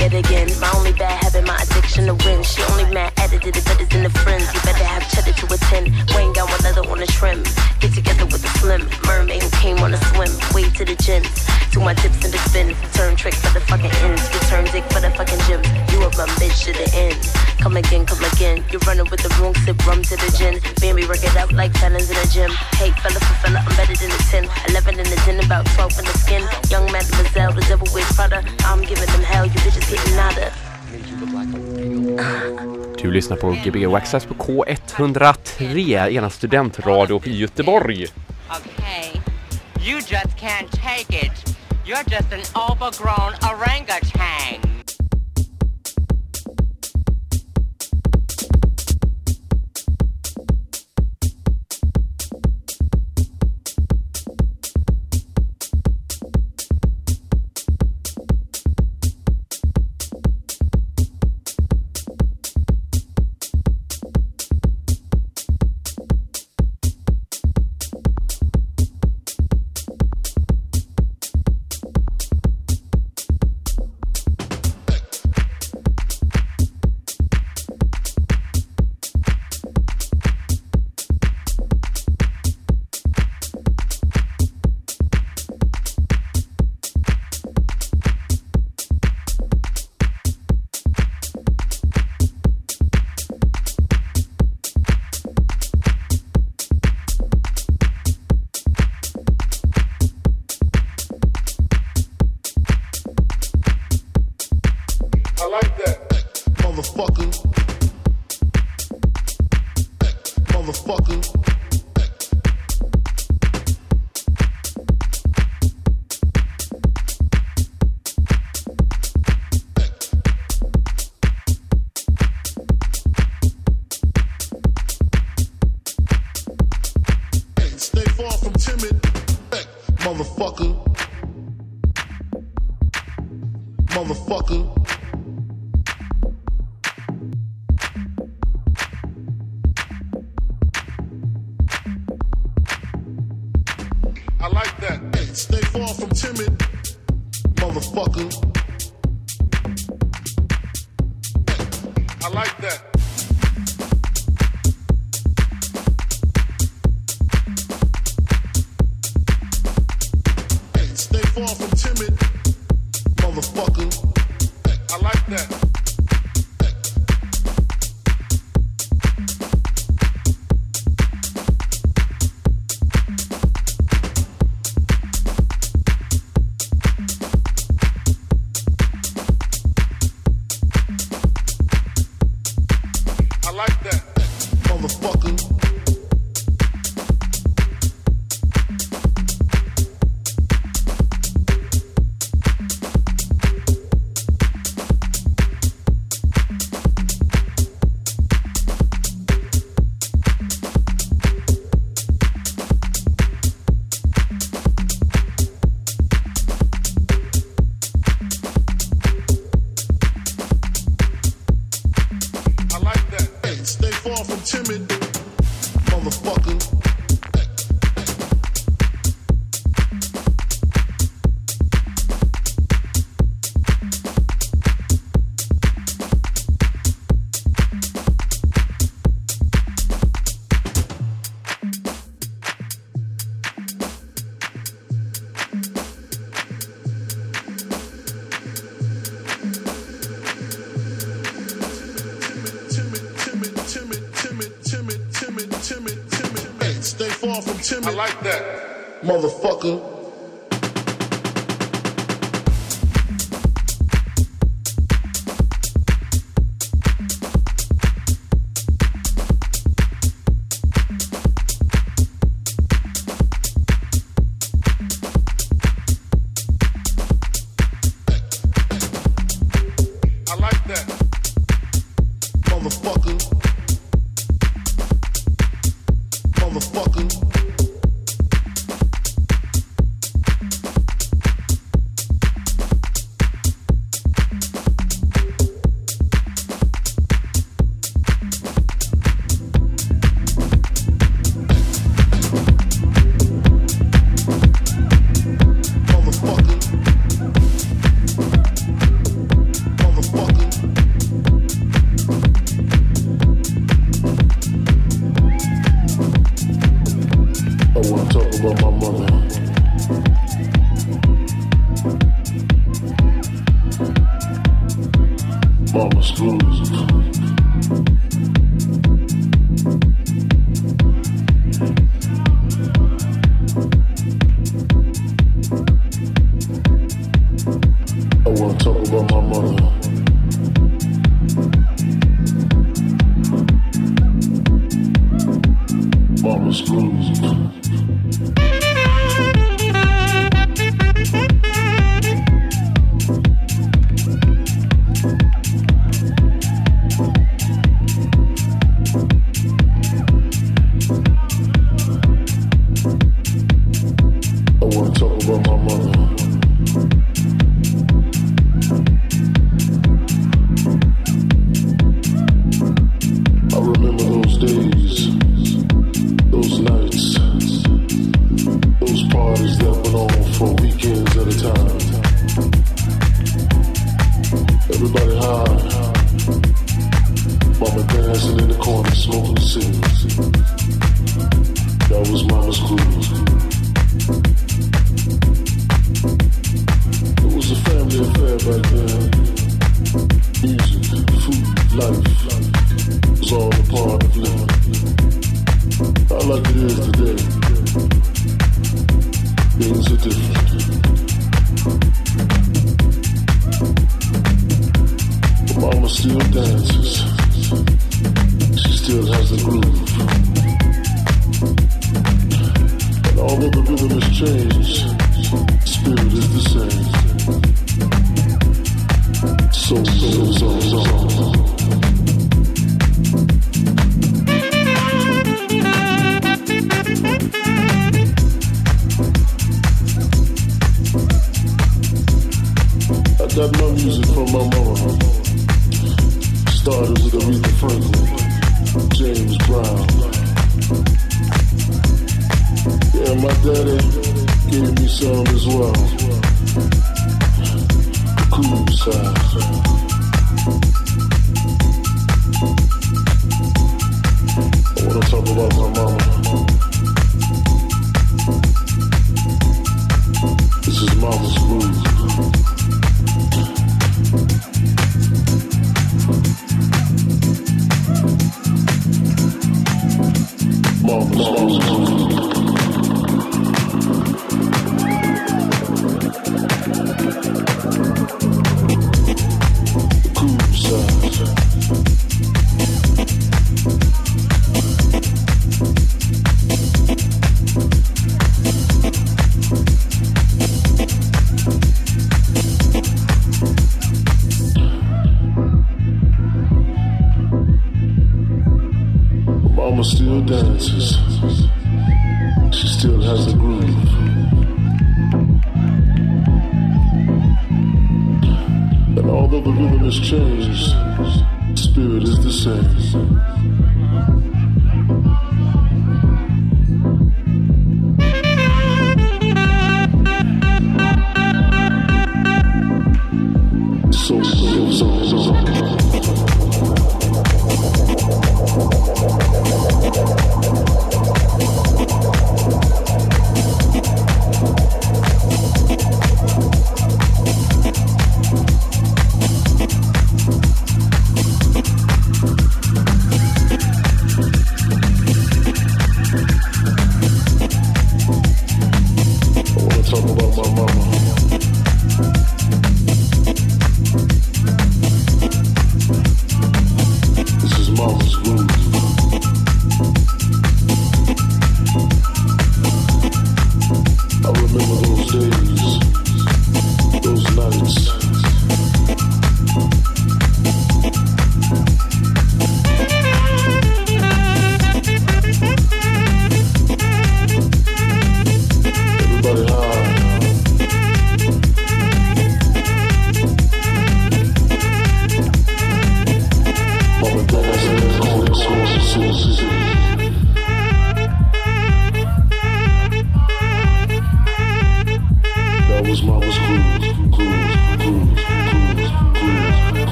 At it again. My only bad habit, my addiction to win. She only mad edited it, but it's in the friends. You better have cheddar to attend. Wayne got one leather on the trim. Get together with the slim mermaid who came on a swim. Way to the gins. To my tips and the spin. Turn trick for the fucking ends. Return dick for the fucking gyms. You a my bitch to the end. Come again, come again. You're running with the wrong sip, rum to the gin. Baby, work it out like felons in a gym. Hey, fella for fella, I'm better than the 10. 11 in the 10, about 12 in the skin. Young mademoiselle, the devil wears Prada. I'm giving them hell, you bitches getting Du lyssnar på Gbg Waxxax på K103, ena studentradio i Göteborg. Okay, you just can't take it. You're just an overgrown orangutan. Motherfucker. Motherfucker. Motherfucker.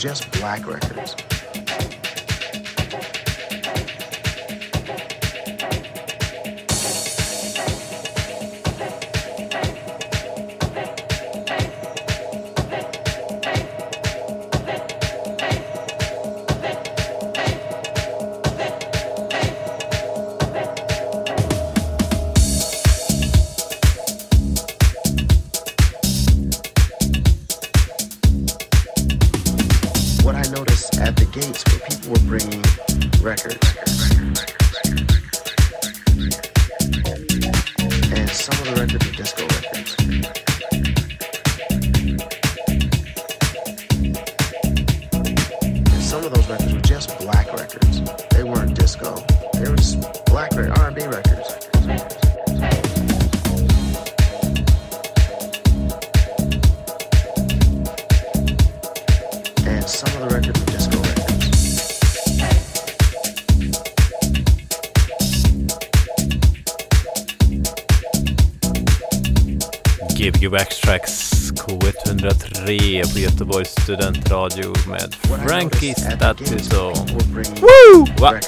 just black records. Give You Backtracks K103 på Göteborgs studentradio med Frankie Statuso. Woo! Va?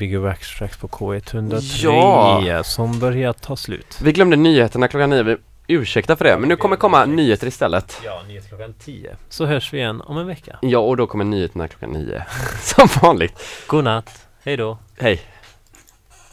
Bigger Backstracks på K103 Ja. som börjar ta slut. Vi glömde nyheterna klockan nio. Vi ursäkta för det, men nu kommer komma nyheter istället. Ja, nyhet klockan 10. Så hörs vi igen om en vecka. Ja, och då kommer nyheterna klockan nio. Som vanligt. God natt. Hej då. Hej.